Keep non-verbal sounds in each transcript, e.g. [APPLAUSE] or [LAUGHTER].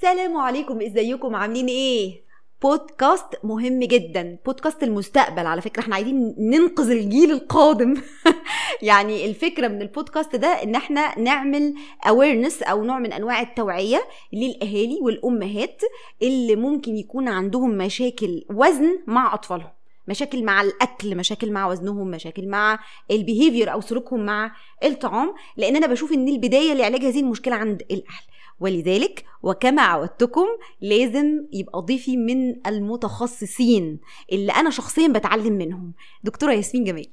سلام عليكم ازيكم؟ عاملين إيه؟ بودكاست مهم جدا بودكاست المستقبل. على فكرة إحنا عايزين ننقذ الجيل القادم. [LAUGHS] يعني الفكرة من البودكاست ده ان إحنا نعمل awareness أو نوع من انواع التوعية للأهالي والأمهات اللي ممكن يكون عندهم مشاكل وزن مع أطفالهم. مشاكل مع الأكل مشاكل مع وزنهم مشاكل مع ال behavior أو سلوكهم مع الطعام. لأن أنا بشوف إن البداية لعلاج هذه المشكلة عند الأهل. ولذلك وكما عودتكم لازم يبقى ضيفي من المتخصصين اللي أنا شخصيا بتعلم منهم. دكتورة ياسمين جمال.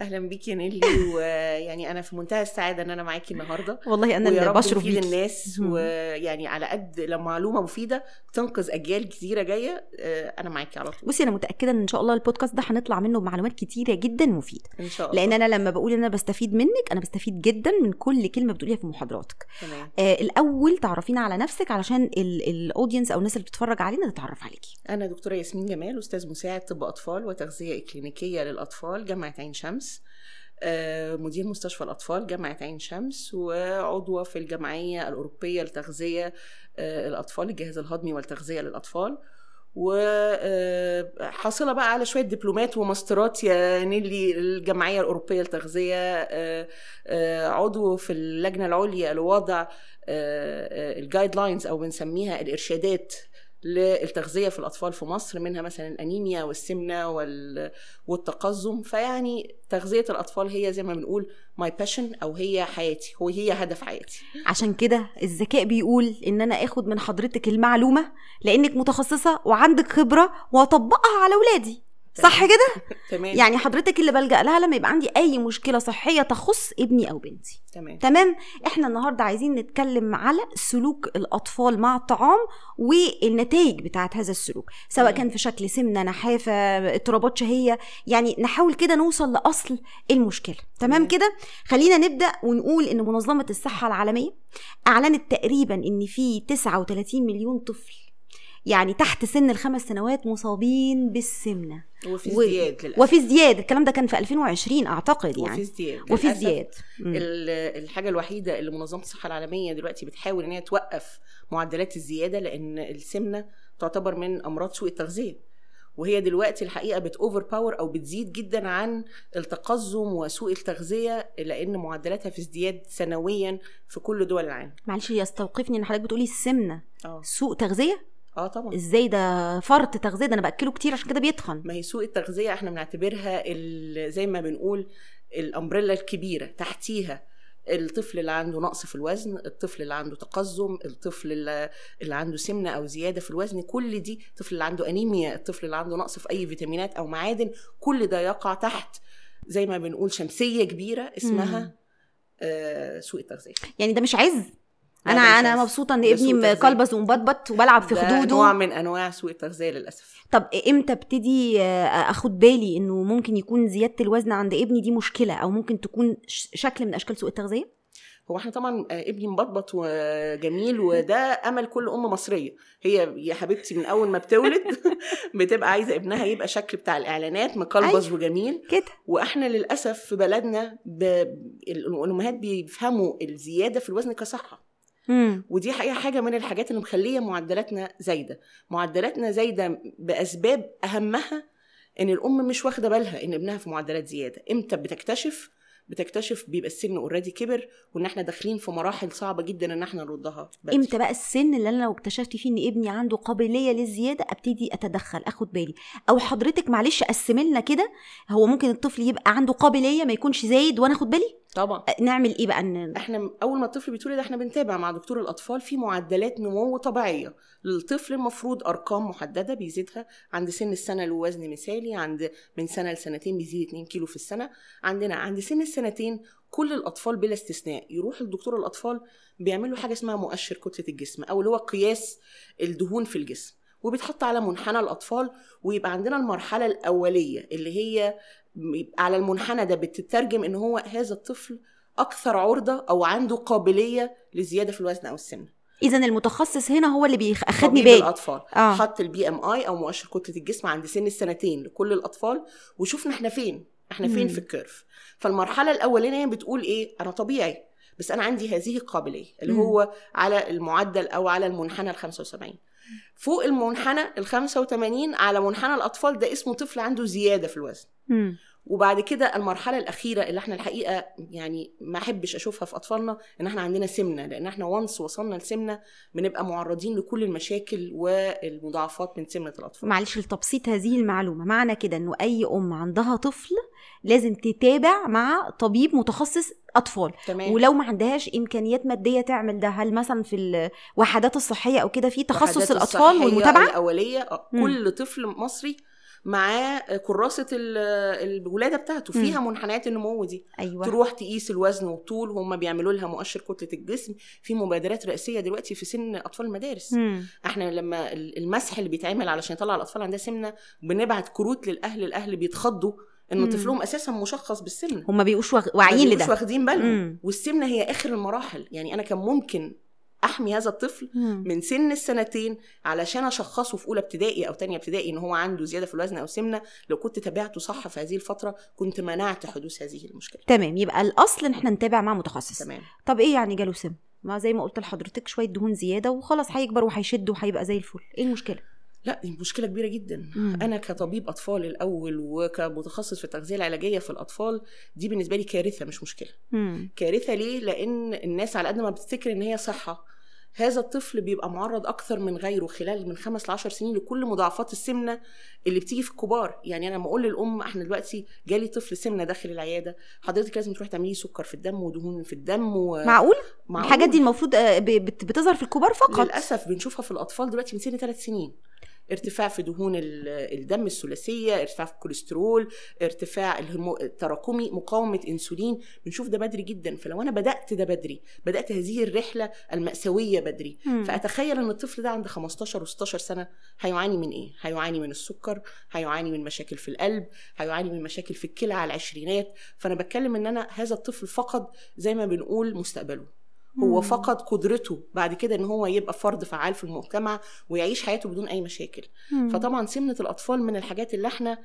أهلا بيكي يا نيلي [LAUGHS] ويعني أنا في منتهى السعادة إن أنا معاكي النهارده. والله أنا اللي بشرف بيكي. الناس. ويعني على قد لما معلومة مفيدة تنقذ أجيال كتيرة جاية آه، أنا معاكي على طول. بصي أنا متأكدة إن إن شاء الله البودكاست ده هنطلع منه بمعلومات كتيرة جدا مفيدة. إن شاء الله. لأن أنا لما بقول إن أنا بستفيد منك أنا بستفيد جدا من كل كلمة بتقوليها في محاضراتك. تمام. آه الأول تعرفينا على نفسك علشان الاودينس أو الناس اللي بتتفرج علينا تتعرف عليكي. أنا دكتورة ياسمين جمال أستاذ مساعد طب أطفال وتغذية إكلينيكية للأطفال جامعة عين شمس. مدير مستشفى الأطفال جامعة عين شمس وعضوة في الجمعية الأوروبية لتغذية آه، الأطفال الجهاز الهضمي والتغذية للأطفال. وحاصلة بقى على شوية دبلومات وماسترات يا نيلي للتغذية آه، آه، عضو في اللجنة العليا لوضع ال guidelines أو بنسميها الإرشادات للتغذية في الأطفال في مصر منها مثلا الأنيميا والسمنة وال... والتقزم. فيعني تغذية الأطفال هي زي ما بنقول my passion أو هي حياتي هو هي هدف حياتي. عشان كده الذكاء بيقول إن أنا آخد من حضرتك المعلومة لأنك متخصصة وعندك خبرة وأطبقها على اولادي صح كده؟ [LAUGHS] تمام. يعني حضرتك اللي بلجأ لها لما يبقى عندي أي مشكلة صحية تخص ابني أو بنتي. تمام. تمام؟ إحنا النهارده عايزين نتكلم على سلوك الأطفال مع الطعام والنتائج بتاعت هذا السلوك سواء تمام. كان في شكل سمنة نحافة اضطرابات شهية يعني نحاول كده نوصل لأصل المشكلة. تمام تمام. كده؟ خلينا نبدأ ونقول إن منظمة الصحة العالمية أعلنت تقريبا إن في 39 مليون طفل يعني تحت سن الخمس سنوات مصابين بالسمنة. وفي و- ازدياد للأسف. وفي ازدياد. الكلام ده كان في 2020 أعتقد وفي يعني. ازدياد وفي ازدياد. مم. ال- الحاجة الوحيدة اللي منظمة الصحة العالمية دلوقتي بتحاول إن هي توقف معدلات الزيادة لأن السمنة تعتبر من أمراض سوء التغذية. وهي دلوقتي الحقيقة بتأوفر باور أو بتزيد جدا عن التقزم وسوء التغذية لأن معدلاتها في ازدياد سنويا في كل دول العالم. معلش يستوقفني إن حضرتك بتقولي السمنه آه. سوء تغذية؟ آه طبعا. إزاي ده فرط تغذية؟ ده أنا بأكله كتير عشان كده بيتخن. ما هي سوء التغذية إحنا بنعتبرها زي ما بنقول الأمبريلا الكبيرة تحتيها الطفل اللي عنده نقص في الوزن الطفل اللي عنده تقزم الطفل اللي اللي عنده سمنة أو زيادة في الوزن كل دي الطفل اللي عنده أنيميا الطفل اللي عنده نقص في أي فيتامينات أو معادن كل ده يقع تحت زي ما بنقول شمسية كبيرة مم. اسمها آه سوء التغذية. يعني ده مش عز؟ أنا أنا. مبسوطة إن ابني. مكلبز ومبطبط وبلعب في ده خدوده نوع من أنواع سوء التغذية للأسف طب إمتى ابتدي آه، أخد بالي إنه ممكن يكون زيادة الوزن عند ابني دي مشكلة أو ممكن تكون شكل من أشكال سوء التغذية هو إحنا طبعا آه، ابني مبطبط وجميل وده أمل كل ام مصرية هي يا حبيبتي من أول ما بتولد [LAUGHS] بتبقى عايزة ابنها يبقى شكل بتاع الإعلانات مقلبز أيوة. وجميل كده وإحنا للأسف في بلدنا ب... الأمهات بيفهموا الزيادة في الوزن كصحة امم ودي حقيقة حاجة من الحاجات اللي مخلية معدلاتنا زايدة. معدلاتنا زايدة بأسباب أهمها إن الأم مش واخدة بالها إن ابنها في معدلات زيادة. إمتى بتكتشف؟ بتكتشف بيبقى السن اوريدي كبر وإن إحنا داخلين في مراحل صعبة جدا إن إحنا نردها. بدري. إمتى بقى السن اللي أنا لو اكتشفت فيه إن ابني عنده قابلية للزيادة أبتدي أتدخل آخد بالي؟ أو حضرتك معلش قسمي لنا كده هو ممكن الطفل يبقى عنده قابلية ما يكونش زايد وأنا آخد بالي؟ طبعا. نعمل إيه بقى؟ ان إحنا أول ما الطفل بيتولد إحنا بنتابع مع دكتور الأطفال في معدلات نمو طبيعية. للطفل المفروض أرقام محددة بيزيدها. عند سن السنة له وزن مثالي عند من سنة لسنتين بيزيد 2 كيلو في السنة. عندنا عند سن السنتين كل الأطفال بلا استثناء. يروح لدكتور الأطفال بيعملوا حاجة اسمها مؤشر كتلة الجسم أو اللي هو قياس الدهون في الجسم. وبيتحط على منحنى الأطفال ويبقى عندنا المرحلة الأولية اللي هي على المنحنى ده بتترجم إن هو هذا الطفل أكثر عرضة أو عنده قابلية لزيادة في الوزن أو السمنه اذا المتخصص هنا هو اللي بياخدني بالي. الأطفال. آه. حط ال BMI أو مؤشر كتلة الجسم عند سن السنتين لكل الأطفال وشوفنا إحنا فين. إحنا فين مم. في ال curve. فالمرحلة الأولانية بتقول إيه؟ أنا طبيعي بس أنا عندي هذه القابلية اللي مم. هو على المعدل أو على المنحنى ال 75 فوق المنحنى ال 85 على منحنى الأطفال ده اسمه طفل عنده زيادة في الوزن. وبعد كده المرحلة الأخيرة اللي إحنا الحقيقة يعني ما أحبش أشوفها في أطفالنا إن إحنا عندنا سمنة لأن إحنا وانس وصلنا لسمنة بنبقى معرضين لكل المشاكل والمضاعفات من سمنة الأطفال معلش لتبسيط هذه المعلومة معنى كده إنه أي أم عندها طفل لازم تتابع مع طبيب متخصص أطفال. تمام. ولو ما عندهاش إمكانيات مادية تعمل ده هل مثلا في الوحدات الصحية أو كده في تخصص الأطفال والمتابعة؟ الأولية آه،. كل طفل مصري معاه كراسة ال- الولادة بتاعته فيها منحنيات النمو دي. أيوه. تروح تقيس الوزن والطول هم بيعملوا لها مؤشر كتلة الجسم. في مبادرات رئاسيه دلوقتي في سن أطفال المدارس. مم. إحنا لما ال- المسح اللي بيتعمل علشان يطلع الأطفال عندها سمنة بنبعت كروت للأهل الأهل بيتخضوا. ان مم. طفلهم أساسا مشخص بالسمنه هم بيبقوش واعيين لده. واخدين بالهم. مم. والسمنة هي آخر المراحل. يعني أنا كان ممكن أحمي هذا الطفل مم. من سن السنتين علشان أشخصه في أولى ابتدائي أو تانية ابتدائي إن هو عنده زيادة في الوزن أو سمنة. لو كنت تابعته صح في هذه الفترة كنت منعت حدوث هذه المشكلة. تمام. يبقى الأصل إن إحنا نتابع مع متخصص. تمام. طب إيه يعني جاله سم؟ ما زي ما قلت لحضرتك شوية دهون زيادة وخلاص هيكبر وهيشد وهيبقى زي الفل. إيه المشكلة؟ لا دي مشكلة كبيرة جدا. مم. أنا كطبيب أطفال الأول وكمتخصص في التغذيه العلاجية في الأطفال دي بالنسبة لي كارثة مش مشكلة. مم. كارثة ليه؟ لأن الناس على قد ما بتفتكر إن هي صحة هذا الطفل بيبقى معرض أكثر من غيره خلال من خمس ل 10 سنين لكل مضاعفات السمنة اللي بتيجي في الكبار. يعني أنا لما أقول للأم إحنا دلوقتي جالي طفل سمنة داخل العيادة حضرتك لازم تروح تعملي سكر في الدم ودهون في الدم و... معقول؟ معقول. الحاجات دي المفروض آه، بتظهر في الكبار فقط؟ للأسف بنشوفها في الأطفال دلوقتي من سن ثلاث سنين. ارتفاع في دهون ال- الدم الثلاثية ارتفاع في الكوليسترول ارتفاع الهرمو... التراكمي مقاومة إنسولين. بنشوف ده بدري جدا. فلو أنا بدأت ده بدري بدأت هذه الرحلة المأساوية بدري مم. فأتخيل إن الطفل ده عند 15 و16 سنة هيعاني من إيه؟ هيعاني من السكر هيعاني من مشاكل في القلب هيعاني من مشاكل في الكلى على العشرينات. فأنا بتكلم إن أنا هذا الطفل فقد زي ما بنقول مستقبله. هو. فقد قدرته بعد كده إن هو يبقى فرد فعال في المجتمع ويعيش حياته بدون أي مشاكل مم. فطبعا سمنة الأطفال من الحاجات اللي إحنا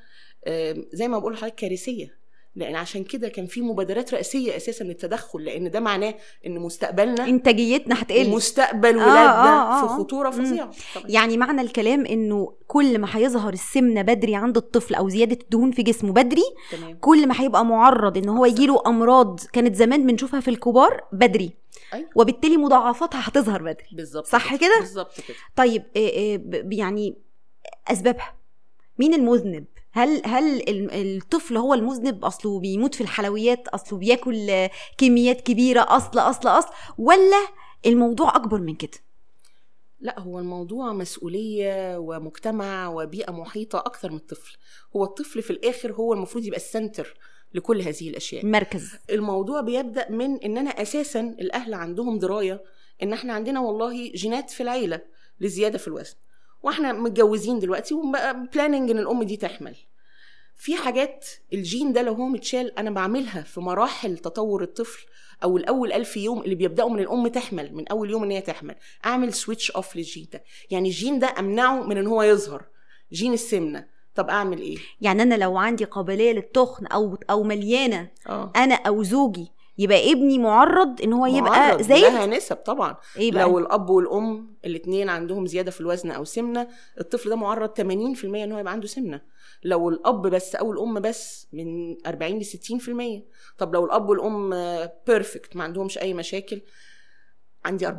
زي ما بقول لحضرتك كارثية لأن عشان كده كان في مبادرات رئاسيه أساسا للتدخل لأن ده معناه إن مستقبلنا إنتاجيتنا هتقل ومستقبل آه، ولادنا آه، في آه. خطورة مم. فظيعة. يعني معنى الكلام إنه كل ما هيظهر السمنة بدري عند الطفل أو زيادة الدهون في جسمه بدري تمام كل ما هيبقى معرض إن هو يجيله أمراض كانت زمان بنشوفها في الكبار بدري أيوة. وبالتالي مضاعفاتها هتظهر بدري بالظبط صح كده؟ بالظبط كده طيب إيه إيه ب- يعني أسبابها مين المذنب هل هل ال- الطفل هو المذنب؟ أصله بيموت في الحلويات أصله بياكل كميات كبيرة أصل أصل أصل ولا الموضوع أكبر من كده؟ لا هو الموضوع مسؤولية ومجتمع وبيئة محيطة أكثر من الطفل. هو الطفل في الآخر هو المفروض يبقى السنتر لكل هذه الأشياء. مركز. الموضوع بيبدأ من إن أنا أساسا الأهل عندهم دراية إن إحنا عندنا والله جينات في العيلة لزيادة في الوزن. وإحنا متجوزين دلوقتي وبقى planning إن الأم دي تحمل في حاجات الجين ده لو هو متشال أنا بعملها في مراحل تطور الطفل أو الأول ألف يوم اللي بيبدأوا من الأم تحمل من أول يوم إن هي تحمل أعمل switch off لل gene ده. يعني الجين ده أمنعه من إن هو يظهر. جين السمنة. طب أعمل إيه؟ يعني أنا لو عندي قابلية للتخن أو أو مليانة آه. أنا أو زوجي يبقى ابني معرض إن هو يبقى زي لها نسب طبعا. إيه بقى؟ لو الأب والأم الاثنين عندهم زيادة في الوزن أو سمنة الطفل ده معرض 80% إن هو يبقى عنده سمنة. لو الأب بس أو الأم بس من 40 ل 60% طب لو الأب والأم perfect ما عندهمش أي مشاكل عندي 14%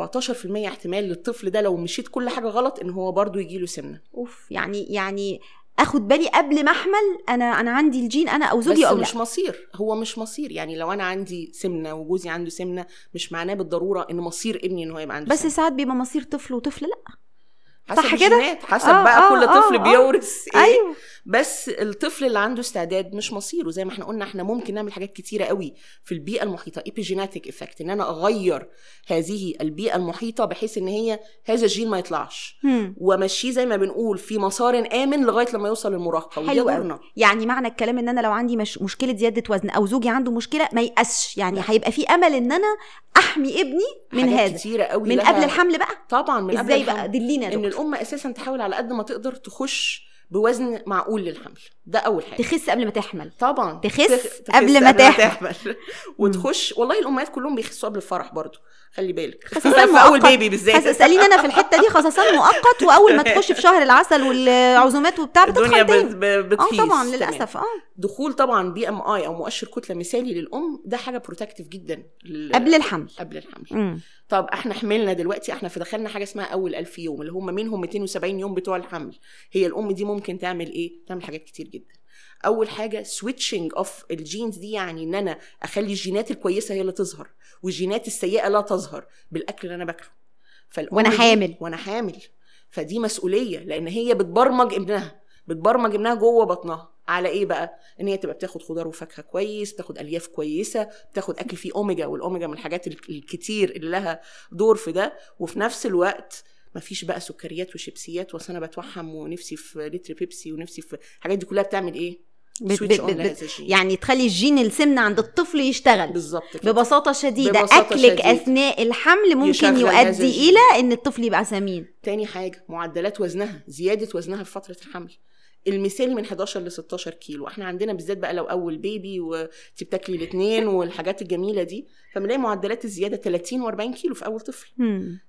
احتمال للطفل ده لو مشيت كل حاجة غلط إن هو برضو يجيله سمنة. أوف يعني يعني آخد بالي قبل ما أحمل أنا أنا عندي الجين أنا أو بس زوجي أو لا مش مصير هو مش مصير يعني لو أنا عندي سمنة وجوزي عنده سمنة مش معناه بالضرورة إن مصير ابني إن هو يبقى عنده بس سمنة. ساعات بيبقى مصير طفل وطفل لأ حسب صح كده؟ حسب آه، بقى آه، كل آه، طفل آه. بيورث إيه أيوه بس الطفل اللي عنده استعداد مش مصيره. زي ما إحنا قلنا إحنا ممكن نعمل حاجات كتيرة قوي في البيئة المحيطة. epigenetic effect إن أنا أغير هذه البيئة المحيطة بحيث إن هي هذا الجين ما يطلعش. وامشيه زي ما بنقول في مسار آمن لغاية لما يوصل للمراهقة ودي. دورنا يعني معنى الكلام إن أنا لو عندي مش مشكلة زيادة وزن أو زوجي عنده مشكلة ما يأسش يعني. هيبقى في أمل إن أنا أحمي ابني من حاجات هذا. كتيرة قوي من لها- قبل الحمل بقى. طبعا من قبل إزاي. بقى؟ دلينا إن الأم أساسا تحاول على قد ما تقدر تخش بوزن معقول للحمل. ده أول حاجة. تخس قبل ما تحمل. طبعا. تخس قبل ما تحمل. وتخش والله الأمهات كلهم بيخسوا قبل الفرح برضو. خلي بالك. خسسان في [LAUGHS] أول. بيبي بالذات. اساليني أنا في الحتة دي خصصان مؤقت وأول ما تخش في شهر العسل والعزومات وبتاع الدنيا ب- بتخيس. آه طبعا. للأسف. آه. دخول طبعا BMI أو مؤشر كتلة مثالي للأم ده حاجة protective جدا لل- قبل الحمل. قبل الحمل. مم. طب إحنا حملنا دلوقتي إحنا في دخلنا حاجة اسمها أول 1000 يوم اللي هم منهم 270 يوم بتوع الحمل. هي الأم دي ممكن تعمل إيه؟ تعمل حاجات كتير جدا. أول حاجة switching off ال genes دي يعني إن أنا أخلي الجينات الكويسة هي اللي تظهر والجينات السيئة لا تظهر بالأكل اللي أنا باكله. فالأم وأنا دي- حامل. وأنا حامل. فدي مسؤولية لأن هي بتبرمج ابنها. بتبرمج ابنها جوه بطنها على إيه بقى إن هي تبقى بتاخد خضار وفاكهة كويس بتاخد ألياف كويسة بتاخد أكل فيه أوميجا والأوميجا من الحاجات ال- الكتير اللي لها دور في ده وفي نفس الوقت مفيش بقى سكريات وشيبسيات وأصل أنا بتوحم ونفسي في لتر بيبسي ونفسي في الحاجات دي كلها بتعمل إيه؟ بت- بت- بت-. يعني تخلي الجين السمنة عند الطفل يشتغل بالظبط ببساطة شديدة ببساطة أكلك شديدة. أثناء الحمل ممكن يؤدي. إلى إن الطفل يبقى سمين تاني حاجة معدلات وزنها زيادة وزنها في فترة الحمل المثالي من 11 ل 16 كيلو إحنا عندنا بالذات بقى لو أول baby وانت بتاكلي الآيس كريم [LAUGHS] والحاجات الجميلة دي فبنلاقي معدلات الزيادة 30 و40 كيلو في أول طفل.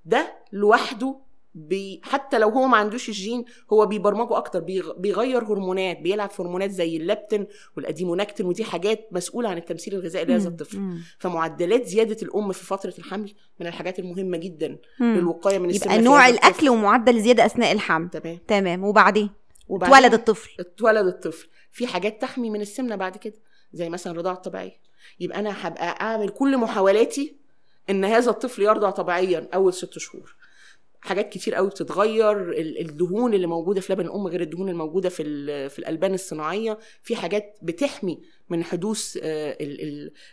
ده لوحده بي حتى لو هو ما عندوش الجين هو بيبرمجه أكتر بيغ- بيغير هرمونات بيلعب في هرمونات زي الليبتين والأديبونكتين ودي حاجات مسؤولة عن التمثيل الغذائي لهذا. الطفل. فمعدلات زيادة الأم في فترة الحمل من الحاجات المهمة جدا. للوقاية من السمنه يبقى نوع. الأكل ومعدل الزياده أثناء الحمل تمام تمام وبعدين اتولد الطفل. اتولد الطفل. في حاجات تحمي من السمنة بعد كده زي مثلا الرضاعة الطبيعية. يبقى أنا هبقى أعمل كل محاولاتي إن هذا الطفل يرضع طبيعيا أول ست شهور. حاجات كتير قوي بتتغير ال- الدهون اللي موجودة في لبن الأم غير الدهون الموجودة في في الألبان الصناعية. في حاجات بتحمي من حدوث آه،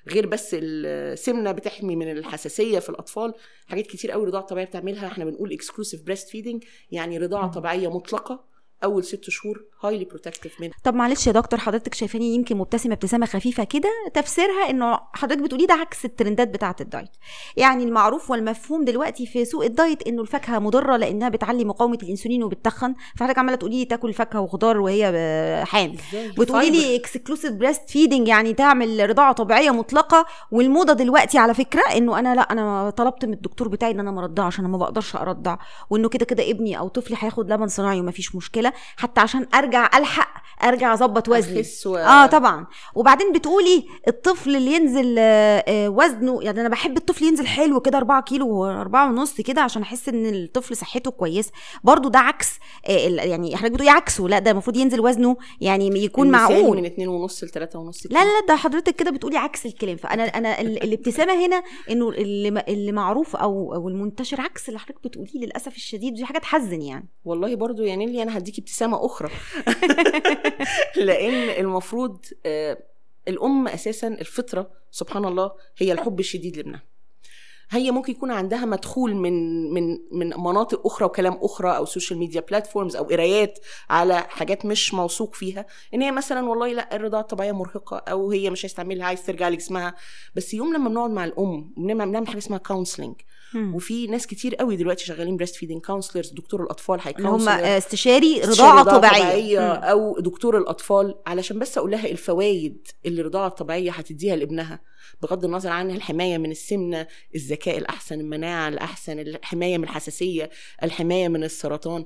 غير بس السمنة بتحمي من الحساسية في الأطفال. حاجات كتير قوي الرضاعة الطبيعية بتعملها. إحنا بنقول exclusive breast feeding يعني رضاعة. طبيعية مطلقة. أول ست شهور highly protective منها. طب معلش يا دكتور حضرتك شايفاني يمكن مبتسمة ابتسامة خفيفة كده؟ تفسيرها إنه حضرتك بتقولي ده عكس ال trendات بتاعة الدايت. يعني المعروف والمفهوم دلوقتي في سوق الدايت إنه الفاكهة مضرة لأنها بتعلي مقاومة الإنسولين وبتتخن. فحضرتك عمالة تقولي لي تاكل فاكهة وخضار وهي إزاي؟ بتقولي لي exclusive breast feeding يعني تعمل رضاعة طبيعية مطلقة. والموضة دلوقتي على فكرة إنه أنا لا أنا طلبت من الدكتور بتاعي إن أنا ما أرضعش أنا ما بقدرش أرضع. وإنه كده كده ابني أو طفلي هياخد لبن صناعي ومفيش مشكلة. حتى عشان أرجع ألحق أرجع أظبط وزني. و... آه طبعا. وبعدين بتقولي الطفل اللي ينزل آه، وزنه يعني أنا بحب الطفل ينزل حلو كده 4 كيلو 4 ونص كده عشان أحس إن الطفل صحته كويسة. برضو ده عكس آه، يعني حضرتك بتقولي عكسه؟ لا ده المفروض ينزل وزنه يعني يكون معقول. من اتنين ونص لتلاتة ونص لا لا ده حضرتك كده بتقولي عكس الكلام. فأنا أنا ال- الابتسامة هنا إنه اللي اللي معروف أو أو المنتشر عكس اللي حضرتك بتقوليه للأسف الشديد دي حاجة تحزن يعني. والله برضو يا نيلي أنا هديكي ابتسامة أخرى. [LAUGHS] لأن المفروض آه، الأم أساسا الفطرة سبحان الله هي الحب الشديد لابنها. هي ممكن يكون عندها مدخول من من من مناطق أخرى وكلام أخرى أو social media platforms أو قرايات على حاجات مش موثوق فيها. إن هي مثلا والله لا الرضاعة الطبيعية مرهقة أو هي مش عايزة تعملها عايز ترجع لجسمها. بس يوم لما بنقعد مع الأم بنعمل حاجة اسمها counseling وفي ناس كتير قوي دلوقتي شغالين breast feeding counselors دكتور الأطفال اللي هم آه، استشاري رضاعة طبيعية مم. أو دكتور الأطفال علشان بس أقول لها الفوائد اللي الرضاعه الطبيعية هتديها لابنها بغض النظر عن الحماية من السمنة الذكاء الأحسن المناعة الأحسن الحماية من الحساسية الحماية من السرطان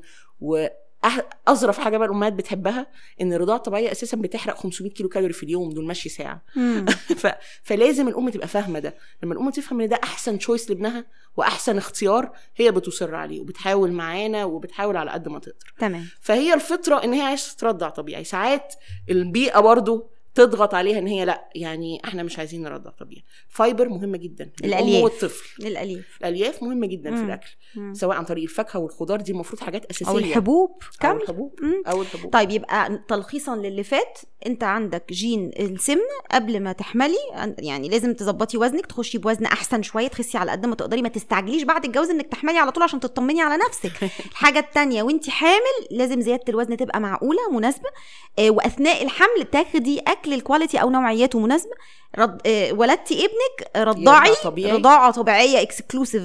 واظرف حاجة بقى الأمهات بتحبها إن الرضاعة الطبيعية أساسا بتحرق 500 kilo calorie في اليوم دول مشي ساعة. [LAUGHS] ف... فلازم الأم تبقى فاهمة ده. لما الأم تفهم إن ده أحسن choice لابنها وأحسن اختيار هي بتصر عليه وبتحاول معانا وبتحاول على قد ما تقدر. تمام. فهي الفطرة إن هي عايزة ترضع طبيعي. ساعات البيئة برضو تضغط عليها إن هي لأ يعني إحنا مش عايزين نرضع طبيعي fiber مهمة جدا. للأم الألياف. والطفل. الاليف الألياف مهمة جدا في مم. الأكل مم. سواء عن طريق الفاكهة والخضار دي المفروض حاجات أساسية. أو الحبوب. أو كامل الحبوب. مم. أو الحبوب. طيب يبقى تلخيصا للي فات أنت عندك جين السمنه قبل ما تحملي يعني لازم تظبطي وزنك تخشي بوزن أحسن شوية تخسي على قد ما تقدري ما تستعجليش بعد الجواز إنك تحملي على طول عشان تطمني على نفسك. [LAUGHS] الحاجة التانية وأنت حامل لازم زيادة الوزن تبقى معقولة مناسبة. آه، وأثناء الحمل تاخدي أكل ال quality أو نوعياته مناسبة. رض... آه، ولدتي ابنك رضعي طبيعي. رضاعة طبيعية exclusive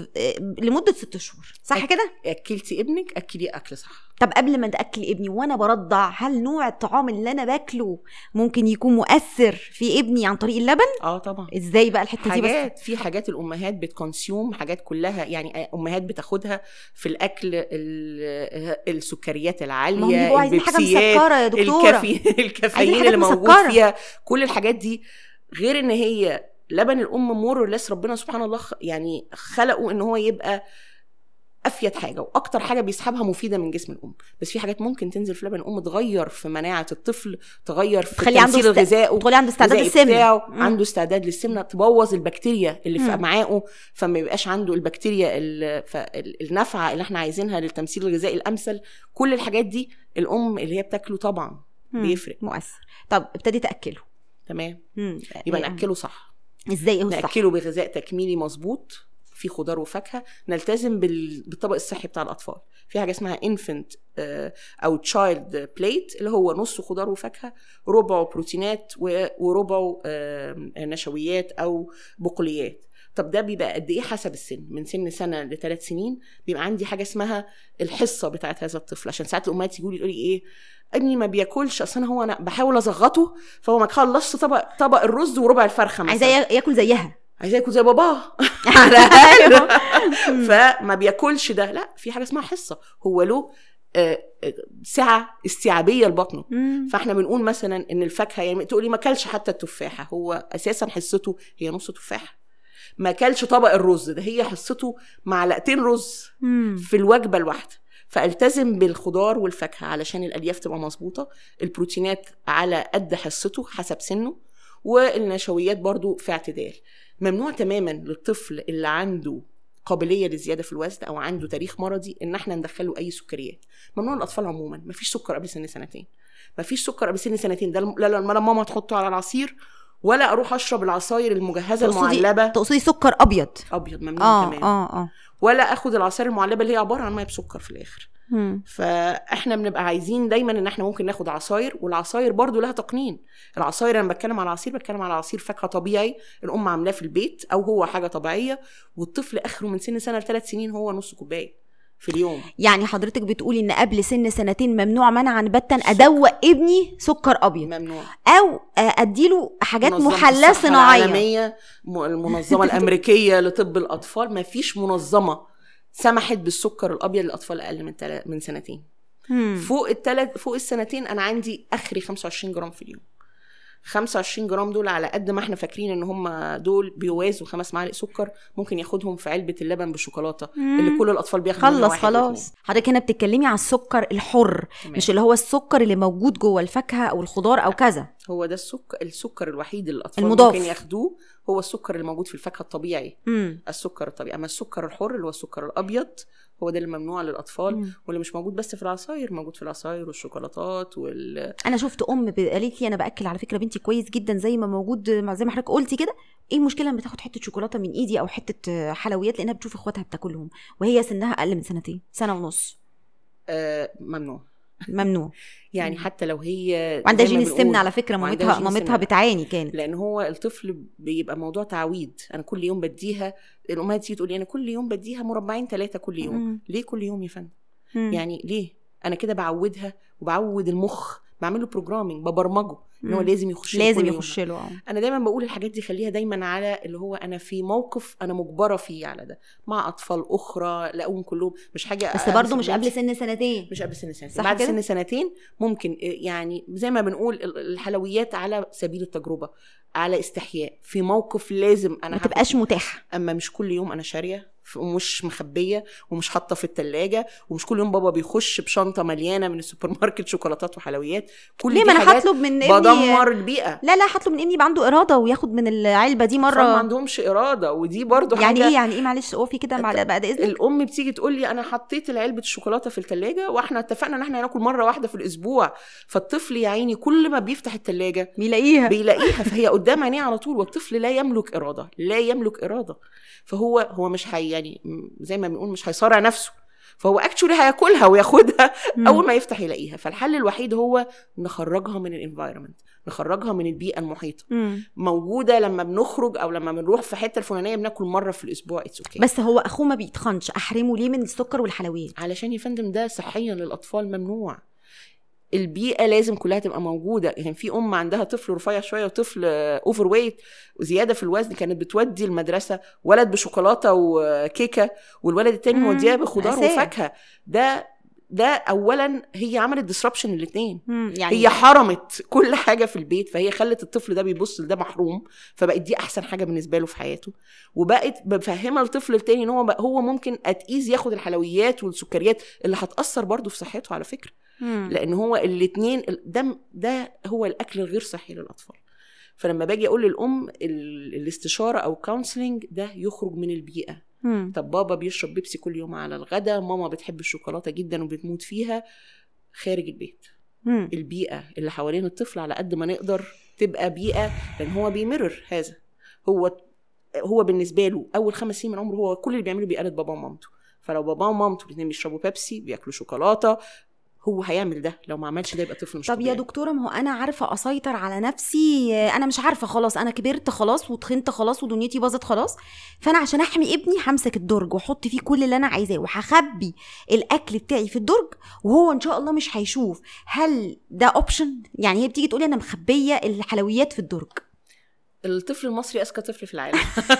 لمدة ست شهور. صح أك- كده؟ أكلتي ابنك اكليه أكل صح. طب قبل ما تاكل ابني وأنا برضع هل نوع الطعام اللي أنا باكله ممكن يكون مؤثر في ابني عن طريق اللبن؟ آه طبعا. إزاي بقى الحتة دي؟ بس حاجات في حاجات الأمهات بتكونسيوم حاجات كلها يعني أمهات بتاخدها في الأكل ال- السكريات العالية عايزين حاجة البيبسيات مسكرة يا دكتورة. الكافي الكافيين اللي موجود مسكرة. فيها كل الحاجات دي غير إن هي لبن الأم مور لس ربنا سبحان الله يعني خلقه إن هو يبقى أفيد حاجة وأكتر حاجة بيسحبها مفيدة من جسم الأم. بس في حاجات ممكن تنزل في لبن الأم تغير في مناعة الطفل تغير في تخلي عنده تمثيل است- غذائه تقولي عنده استعداد للسمنة. عنده استعداد للسمنة تبوظ البكتيريا اللي في. امعائه فما يبقاش عنده البكتيريا النافعة اللي إحنا عايزينها للتمثيل الغذائي الأمثل. كل الحاجات دي الأم اللي هي بتاكله طبعا مم. بيفرق. مؤثر. طب ابتدي تأكله. تمام. يبقى يعني نأكله صح. إزاي إيه الصح نأكله بغذاء تكميلي مظبوط. في خضار وفاكهة نلتزم بال- بالطبق الصحي بتاع الأطفال. في حاجة اسمها infant أو child plate اللي هو نص خضار وفاكهة ربعه بروتينات وربعه آه، نشويات أو بقوليات. طب ده بيبقى قد إيه حسب السن؟ من سن سنة لثلاث سنين بيبقى عندي حاجة اسمها الحصة بتاعت هذا الطفل. عشان ساعات الأمهات يقولوا لي إيه ابني ما بياكلش أصل هو أنا بحاول أزغطه فهو ما خلصش طبق طبق الرز وربع الفرخة مثلا. عايزاه يا- ياكل زيها. عايزاه ياكل زي باباه. [LAUGHS] على [LAUGHS] الاقل فما بياكلش ده. لا في حاجة اسمها حصة. هو له آه، آه، سعة استيعابية لبطنه. فاحنا بنقول مثلا إن الفاكهة يعني تقولي ما كلش حتى التفاحة. هو أساسا حصته هي نص تفاحة. ما كلش طبق الرز. ده هي حصته معلقتين رز مم. في الوجبة الواحدة. فالتزم بالخضار والفاكهة علشان الألياف تبقى مظبوطة. البروتينات على قد حصته حسب سنه. والنشويات برضو في اعتدال. ممنوع تماما للطفل اللي عنده قابلية للزياده في الوزن أو عنده تاريخ مرضي إن إحنا ندخله أي سكريات. ممنوع الاطفال عموما. مفيش سكر قبل سن سنتين. مفيش سكر قبل سن سنتين. ده لما ماما تحطه على العصير ولا أروح أشرب العصاير المجهزة تقصدي المعلبة. تقصدي سكر أبيض. أبيض ممنوع آه تماما آه آه. ولا آخد العصائر المعلبة اللي هي عبارة عن مية بسكر في الآخر. مم. فإحنا بنبقى عايزين دايما إن إحنا ممكن ناخد عصاير والعصاير برضو لها تقنين. العصاير أنا بتكلم على عصير بتكلم على عصير فاكهة طبيعي الأم عاملاه في البيت أو هو حاجة طبيعية والطفل آخره من سن سنة لثلاث سنين هو نص كوباية. في اليوم. يعني حضرتك بتقولي إن قبل سن سنتين ممنوع منعا باتا أدوق ابني سكر أبيض. ممنوع. أو آه، أديله حاجات محلاه صناعيه العالمية م- المنظمة [LAUGHS] الأمريكية لطب الأطفال ما فيش منظمة سمحت بالسكر الأبيض للأطفال أقل من. من سنتين. مم. فوق التلت فوق السنتين أنا عندي آخري 25 جرام في اليوم. 25 جرام دول على قد ما إحنا فاكرين ان هم دول بيوازوا خمس معالق سكر ممكن ياخدهم في علبة اللبن بالشوكولاتة اللي كل الأطفال بياخدوا خلص خلاص حضرتك هنا بتتكلمي على السكر الحر تمام. مش اللي هو السكر اللي موجود جوه الفاكهة أو الخضار أو كذا. هو ده السكر السكر الوحيد اللي الأطفال المضاف. ممكن ياخدوه هو السكر اللي موجود في الفاكهة الطبيعي مم. السكر الطبيعي أما السكر الحر اللي هو السكر الأبيض هو ده اللي ممنوع للأطفال مم. واللي مش موجود بس في العصاير موجود في العصاير والشوكولاتات وال أنا شفت أم قالت لي أنا بأكل على فكرة بنتي كويس جدا زي ما موجود مع- زي ما حضرتك قلتي كده. إيه المشكلة لما تاخد حتة شوكولاتة من إيدي أو حتة حلويات؟ لأنها بتشوف إخواتها بتاكلهم وهي سنها أقل من سنتين سنة ونص. آه ممنوع. ممنوع يعني. حتى لو هي وعندها ما جين السمنة على فكرة مامتها مامتها. بتعاني كانت لأن هو الطفل بيبقى موضوع تعويد أنا كل يوم بديها الأمهات تيجي تقول لي أنا كل يوم بديها مربعين ثلاثة كل يوم مم. ليه كل يوم يا فندم. يعني ليه أنا كده بعودها وبعود المخ بعمل له بروجرامينج ببرمجه إن هو. لازم يخش لازم. يخش له آه. أنا دايما بقول الحاجات دي خليها دايما على اللي هو أنا في موقف أنا مجبرة فيه على ده مع أطفال أخرى لاقوهم كلهم مش حاجة بس برضه مش قبل. سن سنتين مش قبل سن سنتين صح بعد كده؟ سن سنتين ممكن يعني زي ما بنقول ال- الحلويات على سبيل التجربة على استحياء في موقف لازم أنا ما تبقاش متاحة أما مش كل يوم أنا شارية ومش مخبية ومش حاطة في التلاجة ومش كل يوم بابا بيخش بشنطة مليانة من السوبر ماركت [LAUGHS] شوكولاتات وحلويات. كل ليه؟ ما أنا هطلب من ابني بدمر البيئه لا لا هطلب من ابني يبقى عنده إرادة وياخد من العلبة دي مرة. ما عندهمش إرادة ودي برضو يعني حاجة إيه؟ يعني إيه؟ معلش اقفي كده بعد بعد إذنك. الأم بتيجي تقول لي أنا حطيت العلبة الشوكولاتة في التلاجة وإحنا اتفقنا إن إحنا هناكل مرة واحدة في الأسبوع. فالطفل يا عيني كل ما بيفتح التلاجة بيلاقيها. بيلاقيها. فهي قدام عينيه على طول والطفل لا يملك إرادة لا يملك إرادة. فهو هو مش هي يعني زي ما بنقول مش هيصارع نفسه. فهو actually هياكلها وياخدها. أول ما يفتح يلاقيها. فالحل الوحيد هو نخرجها من ال environment نخرجها من البيئة المحيطة. مم. موجودة لما بنخرج أو لما بنروح في حتة الفلانية بناكل مرة في الأسبوع it's okay بس هو أخوه ما بيتخنش أحرمه ليه من السكر والحلويات؟ علشان يا فندم ده صحيا للأطفال ممنوع. البيئة لازم كلها تبقى موجودة يعني في أم عندها طفل رفيع شوية وطفل overweight وزيادة في الوزن كانت بتودي المدرسة ولد بشوكولاتة وكيكة والولد التاني موديها بخضار. وفاكهة ده ده اولا هي عملت disruption الاثنين. يعني هي حرمت كل حاجة في البيت فهي خلت الطفل ده بيبص لده محروم فبقت دي أحسن حاجة بالنسبة له في حياته وبقت بفهمها الطفل التاني إن هو هو ممكن اتقيز ياخد الحلويات والسكريات اللي هتأثر برضه في صحته على فكرة. لأن هو الاثنين ده ده هو الأكل الغير صحي للأطفال. فلما باجي أقول للأم ال- الاستشارة أو counseling ده يخرج من البيئة. مم. طب بابا بيشرب بيبسي كل يوم على الغدا ماما بتحب الشوكولاتة جدا وبتموت فيها خارج البيت. مم. البيئة اللي حوالين الطفل على قد ما نقدر تبقى بيئة لأن هو بيمرر هذا. هو هو بالنسبة له أول خمس سنين من عمره هو كل اللي بيعمله بيقلد بابا ومامته. فلو بابا ومامته الاثنين بيشربوا بيبسي بياكلوا شوكولاتة هو هيعمل ده لو ما عملش ده يبقى طفل مش طب يا طبيعي. دكتورة ما هو أنا عارفة أسيطر على نفسي أنا مش عارفة خلاص أنا كبرت خلاص وتخنت خلاص ودنيتي باظت خلاص فأنا عشان أحمي ابني همسك الدرج وأحط فيه كل اللي أنا عايزاه وهخبي الأكل بتاعي في الدرج وهو إن شاء الله مش هيشوف. هل ده option يعني هي بتيجي تقولي أنا مخبية الحلويات في الدرج. الطفل المصري أذكى طفل في العالم.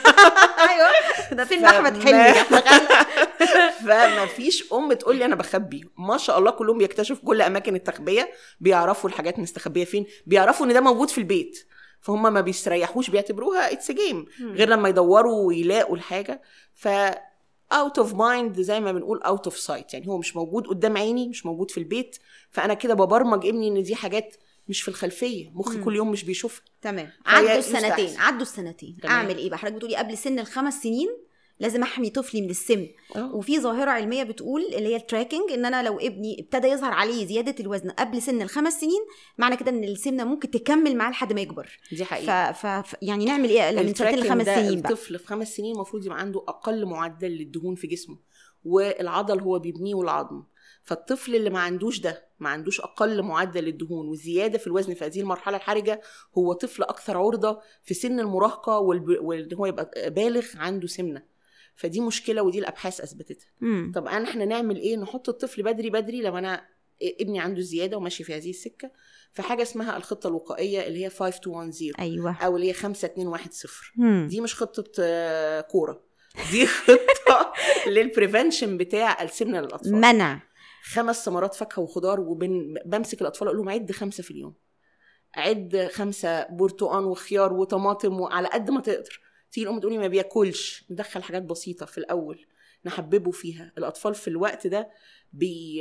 [LAUGHS] أيوه. ده فيلم احمد حلمي [LAUGHS] فما فيش أم تقول لي أنا بخبي. ما شاء الله كلهم بيكتشفوا كل أماكن التخبية بيعرفوا الحاجات مستخبيه فين بيعرفوا إن ده موجود في البيت. فهم ما بيستريحوش بيعتبروها it's game غير لما يدوروا ويلاقوا الحاجة. ف out of mind زي ما بنقول out of sight يعني هو مش موجود قدام عيني مش موجود في البيت. فأنا كده ببرمج ابني إن دي حاجات مش في الخلفية. مخي. كل يوم مش بيشوفها تمام. عدوا. السنتين عدوا السنتين. أعمل إيه بقى؟ حضرتك بتقولي قبل سن الخمس سنين لازم أحمي طفلي من السمنة. آه. وفي ظاهرة علمية بتقول اللي هي ال tracking إن أنا لو ابني ابتدى يظهر عليه زيادة الوزن قبل سن الخمس سنين معنى كده إن السمنه ممكن تكمل معاه لحد ما يكبر. دي. حقيقة. ف... ف... يعني نعمل إيه من سنتين لخمس سنين بقى؟ الطفل في خمس سنين المفروض يبقى عنده أقل معدل للدهون في جسمه. والعضل هو بيبنيه والعظم. فالطفل اللي ما عندوش ده ما عندوش أقل معدل للدهون والزياده في الوزن في هذه المرحلة الحرجة هو طفل أكثر عرضة في سن المراهقة. وان هو يبقى بالغ عنده سمنة. فدي مشكلة ودي الأبحاث أثبتتها. طب أنا إحنا نعمل إيه؟ نحط الطفل بدري بدري لو أنا ابني عنده زيادة وماشي في هذه السكة في حاجة اسمها الخطة الوقائية اللي هي 5210 أيوه. أو اللي هي 5210 مم. دي مش خطة آه، كورة. دي [LAUGHS] خطة [LAUGHS] لل prevention بتاع السمنة للأطفال. منع. خمس ثمرات فاكهة وخضار وبمسك الأطفال أقول لهم عد خمسة في اليوم. عد خمسة برتقان وخيار وطماطم وعلى قد ما تقدر. تيجي الأم تقولي ما بياكلش. ندخل حاجات بسيطة في الأول نحببه فيها. الأطفال في الوقت ده بي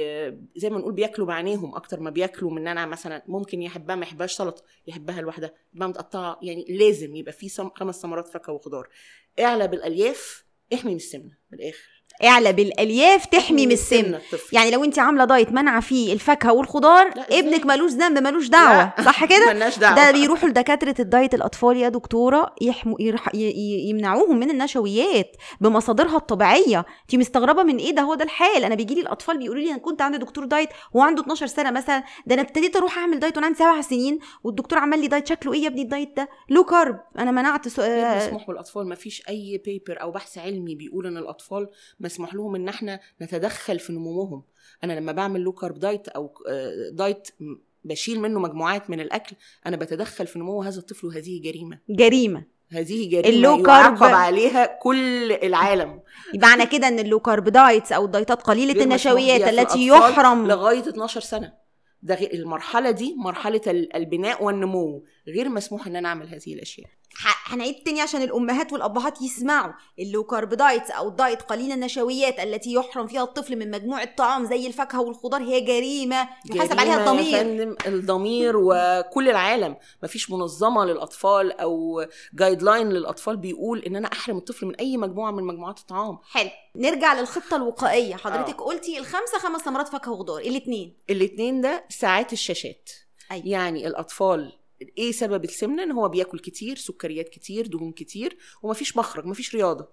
زي ما نقول بياكلوا بعينيهم أكتر ما بياكلوا من أنا مثلا ممكن يحبها ما يحبهاش سلطة يحبها لوحدها. يبقى متقطعة. يعني لازم يبقى في خمس ثمرات فاكهة وخضار. اعلى بالألياف احمي من السمنة من الآخر. اعلى بالالياف تحمي من السمنة. يعني لو انت عاملة diet منع فيه الفاكهة والخضار؟ ابنك ملوش ذنب ملوش دعوة. صح كده؟ ده بيروحوا لدكاترة ال diet الأطفال يا دكتورة يحموا يرح... ي... يمنعوهم من النشويات بمصادرها الطبيعية. انت مستغربة من إيه؟ ده هو ده الحال. أنا بيجي لي الأطفال بيقولوا لي أنا كنت عند دكتور diet وهو عنده 12 سنة مثلا. ده أنا ابتديت أروح اعمل diet وأنا عندي سبع سنين والدكتور عمل لي diet. شكله إيه يا ابني ال diet ده؟ low carb أنا منعت. غير آه، مسموح بالأطفال. ما فيش أي paper أو بحث علمي بيقول إن الأطفال مسموح لهم إن إحنا نتدخل في نموهم. أنا لما بعمل low carb diet أو آه، diet م- بشيل منه مجموعات من الأكل أنا بتدخل في نمو هذا الطفل وهذه جريمة. جريمة. هذه جريمة ال low يعاقب carb- عليها كل العالم. يبقى معنى كده إن ال low carb diets أو الدايتات قليلة النشويات التي يحرم. لغاية 12 سنة. ده غير المرحلة دي مرحلة ال- البناء والنمو. غير مسموح إن أنا أعمل هذه الأشياء. هنعيد تاني عشان الأمهات والأبهات يسمعوا. ال low carb diets أو ال diet قليل النشويات التي يحرم فيها الطفل من مجموعه طعام زي الفاكهة والخضار. هي جريمة. يحاسب عليها الضمير يا فندم. الضمير وكل العالم. مفيش منظمة للأطفال أو guideline للأطفال بيقول إن أنا أحرم الطفل من أي مجموعة من مجموعات الطعام. حلو. نرجع للخطة الوقائية. حضرتك قلتي الخمسة خمس ثمرات فاكهة وخضار. الاثنين الاتنين ده ساعات الشاشات. أيوة. يعني الأطفال إيه سبب السمنة؟ إن هو بياكل كتير سكريات كتير دهون كتير ومفيش مخرج مفيش رياضة.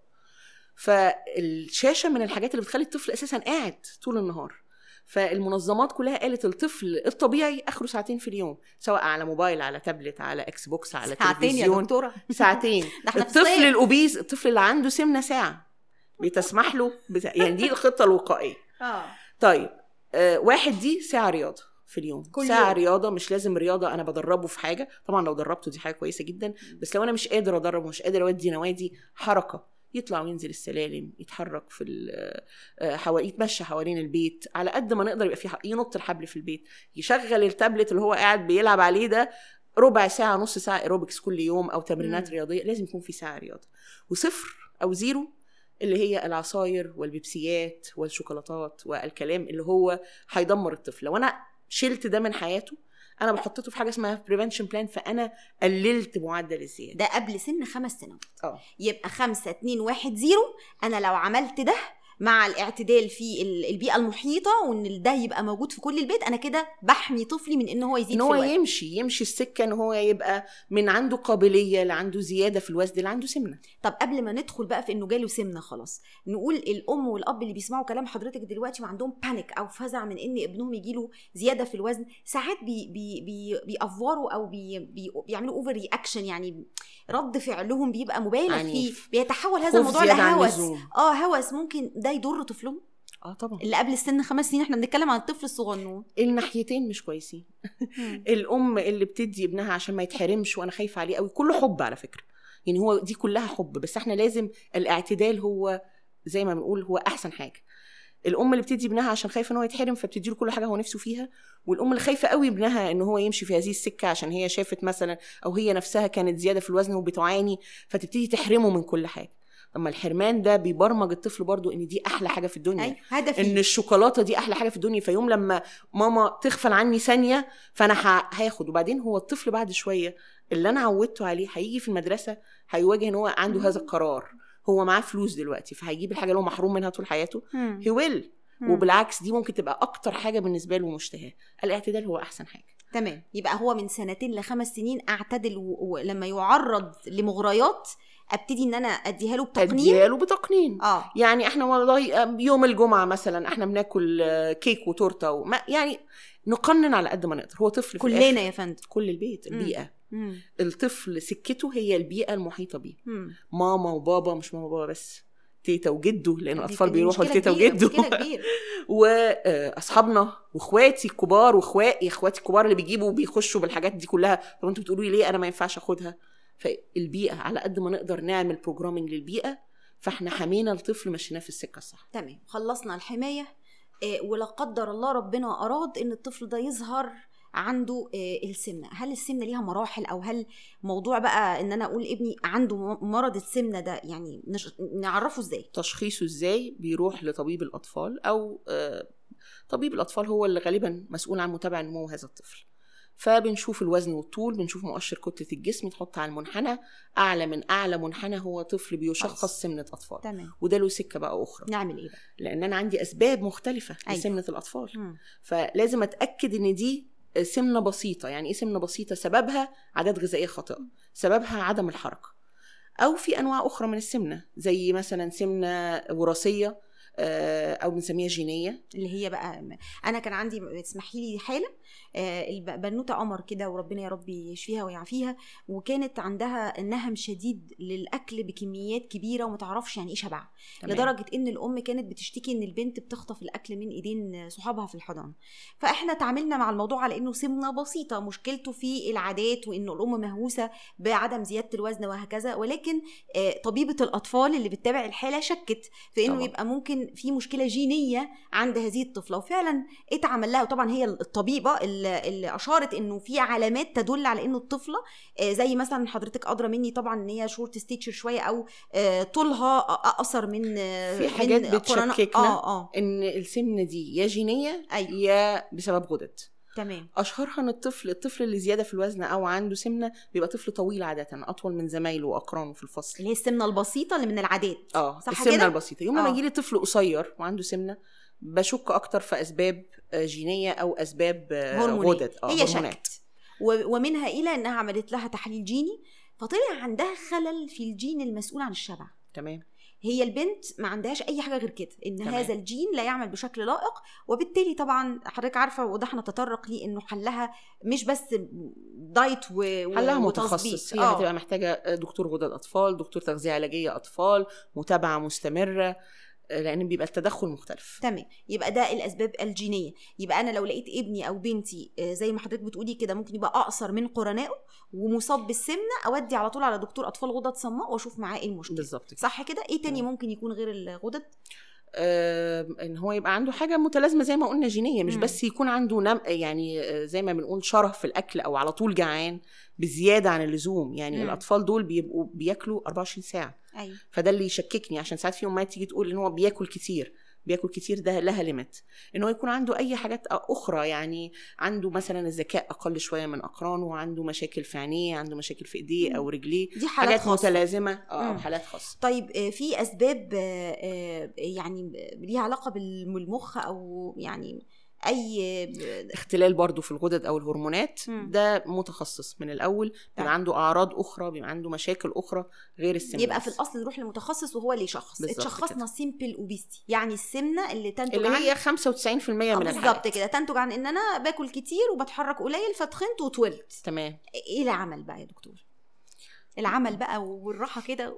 فالشاشة من الحاجات اللي بتخلي الطفل أساسا قاعد طول النهار. فالمنظمات كلها قالت الطفل الطبيعي آخره ساعتين في اليوم سواء على موبايل على تابلت على Xbox على ساعتين يا تلفزيون. دكتورة. [LAUGHS] ساعتين. الطفل. ال obese الطفل اللي عنده سمنة ساعة. بتسمح له بتا... يعني دي الخطة الوقائية. آه. طيب آه واحد دي ساعة رياضة. في اليوم. كل ساعة يوم. رياضة مش لازم رياضة أنا بدربه في حاجة. طبعا لو دربته دي حاجة كويسة جدا. بس لو أنا مش قادر أدرب ومش قادر أودي نوادي حركة. يطلع وينزل السلالم يتحرك في آه، حوالي يتمشى حوالين البيت. على قد ما نقدر يبقى في ينط الحبل في البيت. يشغل التابلت اللي هو قاعد بيلعب عليه ده ربع ساعة نص ساعة ايروبكس كل يوم أو تمرينات. رياضية. لازم يكون في ساعة رياضة. وصفر أو zero اللي هي العصاير والبيبسيات والشوكولاتات والكلام اللي هو هيدمر الطفل. لو أنا شلت ده من حياته أنا بحطه في حاجة اسمها prevention plan فأنا قللت معدل الزيادة. ده قبل سن خمس سنوات. آه. يبقى خمسة اتنين واحد zero أنا لو عملت ده مع الاعتدال في ال- البيئة المحيطة وإن ده يبقى موجود في كل البيت أنا كده بحمي طفلي من إن هو يزيد إن في هو الوزن يمشي يمشي السكة إن هو يبقى من عنده قابلية لعنده زيادة في الوزن اللي عنده سمنة طب قبل ما ندخل بقى في إنه جاله سمنة خلاص نقول الأم والأب اللي بيسمعوا كلام حضرتك دلوقتي وعندهم panic أو فزع من إن ابنهم يجيله زيادة في الوزن ساعات بي بي بي بيأفوروا أو بي بي بيعملوا over reaction يعني رد فعلهم بيبقى مبالغ فيه. بيتحول هذا الموضوع لهوس. آه هوس ممكن ده يضر طفلهم؟ آه طبعا. اللي قبل السن خمس سنين إحنا بنتكلم عن الطفل الصغنون. الناحيتين مش كويسين. [LAUGHS] الأم اللي بتدي ابنها عشان ما يتحرمش وأنا خايفة عليه قوي كله حب على فكرة. يعني هو دي كلها حب بس إحنا لازم الاعتدال هو زي ما بنقول هو أحسن حاجة. الأم اللي بتدي ابنها عشان خايفة إن هو يتحرم فبتدي له كل حاجة هو نفسه فيها والأم اللي خايفة قوي ابنها إن هو يمشي في هذه السكة عشان هي شافت مثلا أو هي نفسها كانت زيادة في الوزن وبتعاني فتبتدي تحرمه من كل حاجة. طب ما الحرمان ده بيبرمج الطفل برضو إن دي أحلى حاجة في الدنيا. أي هدفي. إن الشوكولاتة دي أحلى حاجة في الدنيا. فيوم لما ماما تغفل عني ثانية فأنا هاخد. وبعدين هو الطفل بعد شوية اللي أنا عودته عليه هيجي في المدرسة هيواجه إن هو عنده هذا القرار. هو معاه فلوس دلوقتي فهيجيب الحاجة اللي هو محروم منها طول حياته. هي ويل. وبالعكس دي ممكن تبقى أكتر حاجة بالنسبة له مشتهاة. الاعتدال هو أحسن حاجة. تمام. يبقى هو من سنتين لخمس سنين اعتدل و- ولما يعرض لمغريات أبتدي إن أنا أديها له بتقنين؟ أديها له بتقنين. آه. يعني إحنا والله يوم الجمعة مثلا إحنا بناكل آه، كيك وتورتة وما يعني نقنن على قد ما نقدر. هو طفل في كلنا الآخر. يا فندم. كل البيت. البيئة. مم. الطفل سكته هي البيئة المحيطة بيه. مم. ماما وبابا مش ماما وبابا بس تيتا وجده لأن الأطفال بيروحوا لتيتا وجده. [LAUGHS] واصحابنا وإخواتي الكبار وإخواتي اخواتي الكبار اللي بيجيبوا وبيخشوا بالحاجات دي كلها. طب أنتوا بتقولوا لي ليه أنا ما ينفعش أخدها؟ فالبيئة على قد ما نقدر نعمل بروجرامنج للبيئة فاحنا حمينا الطفل مشيناه في السكة الصح. تمام. خلصنا الحماية. آه، ولا قدر الله ربنا أراد إن الطفل ده يظهر عنده آه، السمنة. هل السمنة ليها مراحل؟ أو هل موضوع بقى إن أنا أقول ابني عنده مرض السمنة ده؟ يعني نش- نعرفه إزاي؟ تشخيصه إزاي؟ بيروح لطبيب الأطفال أو آه، طبيب الأطفال هو اللي غالبا مسؤول عن متابعة نمو هذا الطفل. فبنشوف الوزن والطول بنشوف مؤشر كتلة الجسم يتحط على المنحنى. أعلى من أعلى منحنى هو طفل بيشخص خلاص. سمنة أطفال. تمام. وده له سكة بقى أخرى. نعمل إيه بقى؟ لأن أنا عندي أسباب مختلفة أيوة. لسمنة الأطفال. مم. فلازم أتأكد إن دي سمنة بسيطة. يعني إيه سمنة بسيطة؟ سببها عادات غذائية خاطئة. سببها عدم الحركة. أو في أنواع أخرى من السمنة زي مثلا سمنة وراثية آه، أو بنسميها جينية اللي هي بقى أنا كان عندي اسمحي لي حاله آه، الب- بنوتة قمر كده وربنا يا رب يشفيها ويعافيها وكانت عندها نهم شديد للأكل بكميات كبيرة وما تعرفش يعني إيه شبع. لدرجة إن الأم كانت بتشتكي إن البنت بتخطف الأكل من إيدين صحابها في الحضانة فإحنا تعاملنا مع الموضوع على إنه سمنة بسيطة مشكلته في العادات وإنه الأم مهووسة بعدم زيادة الوزن وهكذا ولكن آه، طبيبة الأطفال اللي بتتابع الحالة شكت في إنه طبعا. يبقى ممكن في مشكلة جينية عند هذه الطفلة. وفعلا اتعمل لها وطبعا هي الطبيبة اللي أشارت إنه في علامات تدل على إنه الطفلة آه، زي مثلا حضرتك أدرى مني طبعا إن هي short stature شوية أو آه، طولها أقصر من آه، في حاجات بتشككنا. آه آه. إن السمنة دي يا جينية أيوه. يا بسبب غدد. تمام. أشهرها إن الطفل الطفل اللي زيادة في الوزن أو عنده سمنة بيبقى طفل طويل عاده أطول من زمايله وأقرانه في الفصل. اللي هي السمنة البسيطة اللي من العادات. آه صح السمنة كده؟ البسيطة. يوم لما آه. يجي لي طفل قصير وعنده سمنة بشك أكتر في أسباب جينية أو أسباب غدد. آه هي. شكت. ومنها إلى إنها عملت لها تحليل جيني فطلع عندها خلل في الجين المسؤول عن الشبع. تمام. هي البنت ما عندهاش أي حاجة غير كده إن تمام. هذا الجين لا يعمل بشكل لائق وبالتالي طبعا حضرتك عارفة وده إحنا نتطرق ليه إنه حلها مش بس دايت و حلها. متخصص هي آه. هتبقى محتاجة دكتور غدد أطفال دكتور تغذية علاجية أطفال متابعة مستمرة لأن بيبقى التدخل مختلف. تمام. يبقى ده الأسباب الجينية. يبقى أنا لو لقيت ابني أو بنتي آه، زي ما حضرتك بتقولي كده ممكن يبقى أقصر من قرنائه ومصاب بالسمنة أودي على طول على دكتور أطفال غدد صماء وأشوف معاه إيه المشكلة. بالظبط صح كده؟ إيه تاني مم. ممكن يكون غير الغدد؟ إن هو يبقى عنده حاجة متلازمة زي ما قلنا جينية مش. بس يكون عنده نم يعني آه، زي ما بنقول شره في الأكل أو على طول جعان بزيادة عن اللزوم يعني مم. الأطفال دول بيبقوا بياكلوا 24 ساعة أيوه فده اللي يشككني عشان ساعات في أمهات تيجي تقول إن هو بياكل كتير بياكل كتير ده لها ليميت إن هو يكون عنده أي حاجات أخرى يعني عنده مثلا الذكاء أقل شوية من أقرانه عنده مشاكل في عينيه عنده مشاكل في إيديه أو رجليه دي حالات حاجات خاصة. متلازمة. آه حالات خاصة. طيب آه، في أسباب آه، آه، يعني ليها علاقة بالمخ أو يعني أي اختلال برضو في الغدد أو الهرمونات مم. ده متخصص من الأول طيب. بيبقى عنده أعراض أخرى بيبقى عنده مشاكل أخرى غير السمنة يبقى في. الأصل نروح لمتخصص وهو اللي يشخص اتشخصنا. simple obesity يعني السمنة اللي تنتج اللي عن هي 95% من آه، بالظبط الحالات كده تنتج عن إن أنا باكل كتير وبتحرك قليل فتخنت وطولت تمام إيه العمل بقى يا دكتور العمل بقى والراحة كده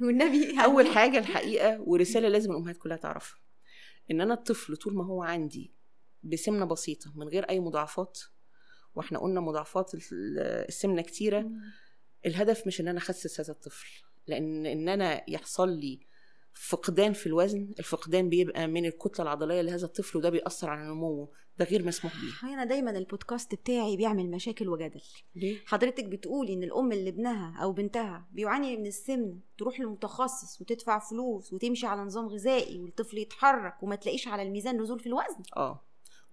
والنبي أول حاجة الحقيقة ورسالة لازم الأمهات كلها تعرفها إن أنا الطفل طول ما هو عندي بسمنة بسيطة من غير أي مضاعفات وإحنا قلنا مضاعفات ال- السمنة كتيرة. الهدف مش إن أنا أخسس هذا الطفل لأن إن أنا يحصل لي فقدان في الوزن الفقدان بيبقى من الكتلة العضلية لهذا الطفل وده بيأثر على نموه ده غير مسموح بيه. أنا دايما البودكاست بتاعي بيعمل مشاكل وجدل. ليه؟ حضرتك بتقولي إن الأم اللي ابنها أو بنتها بيعاني من السمنه تروح للمتخصص وتدفع فلوس وتمشي على نظام غذائي والطفل يتحرك وما تلاقيش على الميزان نزول في الوزن. آه.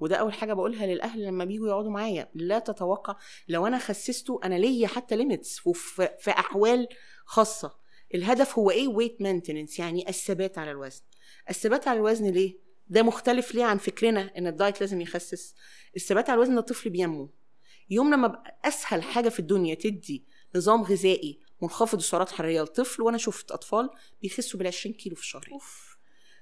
وده أول حاجة بقولها للأهل لما بيجوا يقعدوا معايا. لا تتوقع لو أنا خسسته أنا ليا حتى limits وفي في أحوال خاصة. الهدف هو إيه؟ weight maintenance يعني الثبات على الوزن. الثبات على الوزن ليه؟ ده مختلف ليه عن فكرنا إن ال diet لازم يخسس. الثبات على الوزن ده الطفل بينمو. يوم لما أسهل حاجة في الدنيا تدي نظام غذائي منخفض السعرات الحرارية للطفل وأنا شفت أطفال بيخسوا بال 20 كيلو في الشهر. أوف.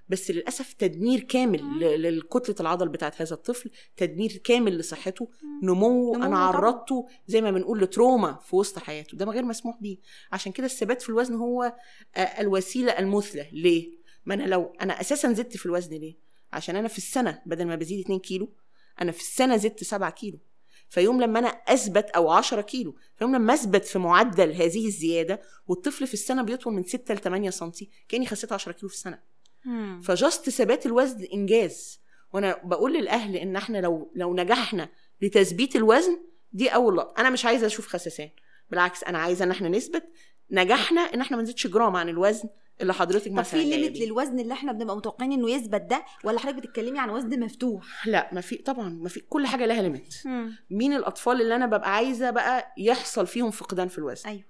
بس للأسف تدمير كامل مم. ل- للكتله العضل بتاعت هذا الطفل تدمير كامل لصحته نمو نمو أنا. عرضته زي ما بنقول لتروما في وسط حياته ده غير مسموح بيه عشان كده الثبات في الوزن هو آه، الوسيلة المثلى ليه ما أنا لو أنا أساسا زدت في الوزن ليه عشان أنا في السنة بدل ما بزيد 2 كيلو أنا في السنة زدت 7 كيلو فيوم لما أنا أثبت أو 10 كيلو فيوم لما أثبت في معدل هذه الزيادة والطفل في السنة بيطول من 6 ل 8 سم كأني خسيت 10 كيلو في السنة. فجاست ثبات الوزن إنجاز. وأنا بقول للأهل إن إحنا لو لو نجحنا لتثبيت الوزن دي أول لقطة. أنا مش عايزة أشوف خسسان بالعكس أنا عايزة إن إحنا نثبت نجحنا إن إحنا ما نزيدش جرام عن الوزن اللي حضرتك طب في limit. للوزن اللي إحنا بنبقى متوقعين إنه يثبت ده؟ ولا حضرتك بتتكلمي عن وزن مفتوح؟ لا ما في طبعا ما في كل حاجة لها limit مين الأطفال اللي أنا ببقى عايزة بقى يحصل فيهم فقدان في الوزن؟ أيوه.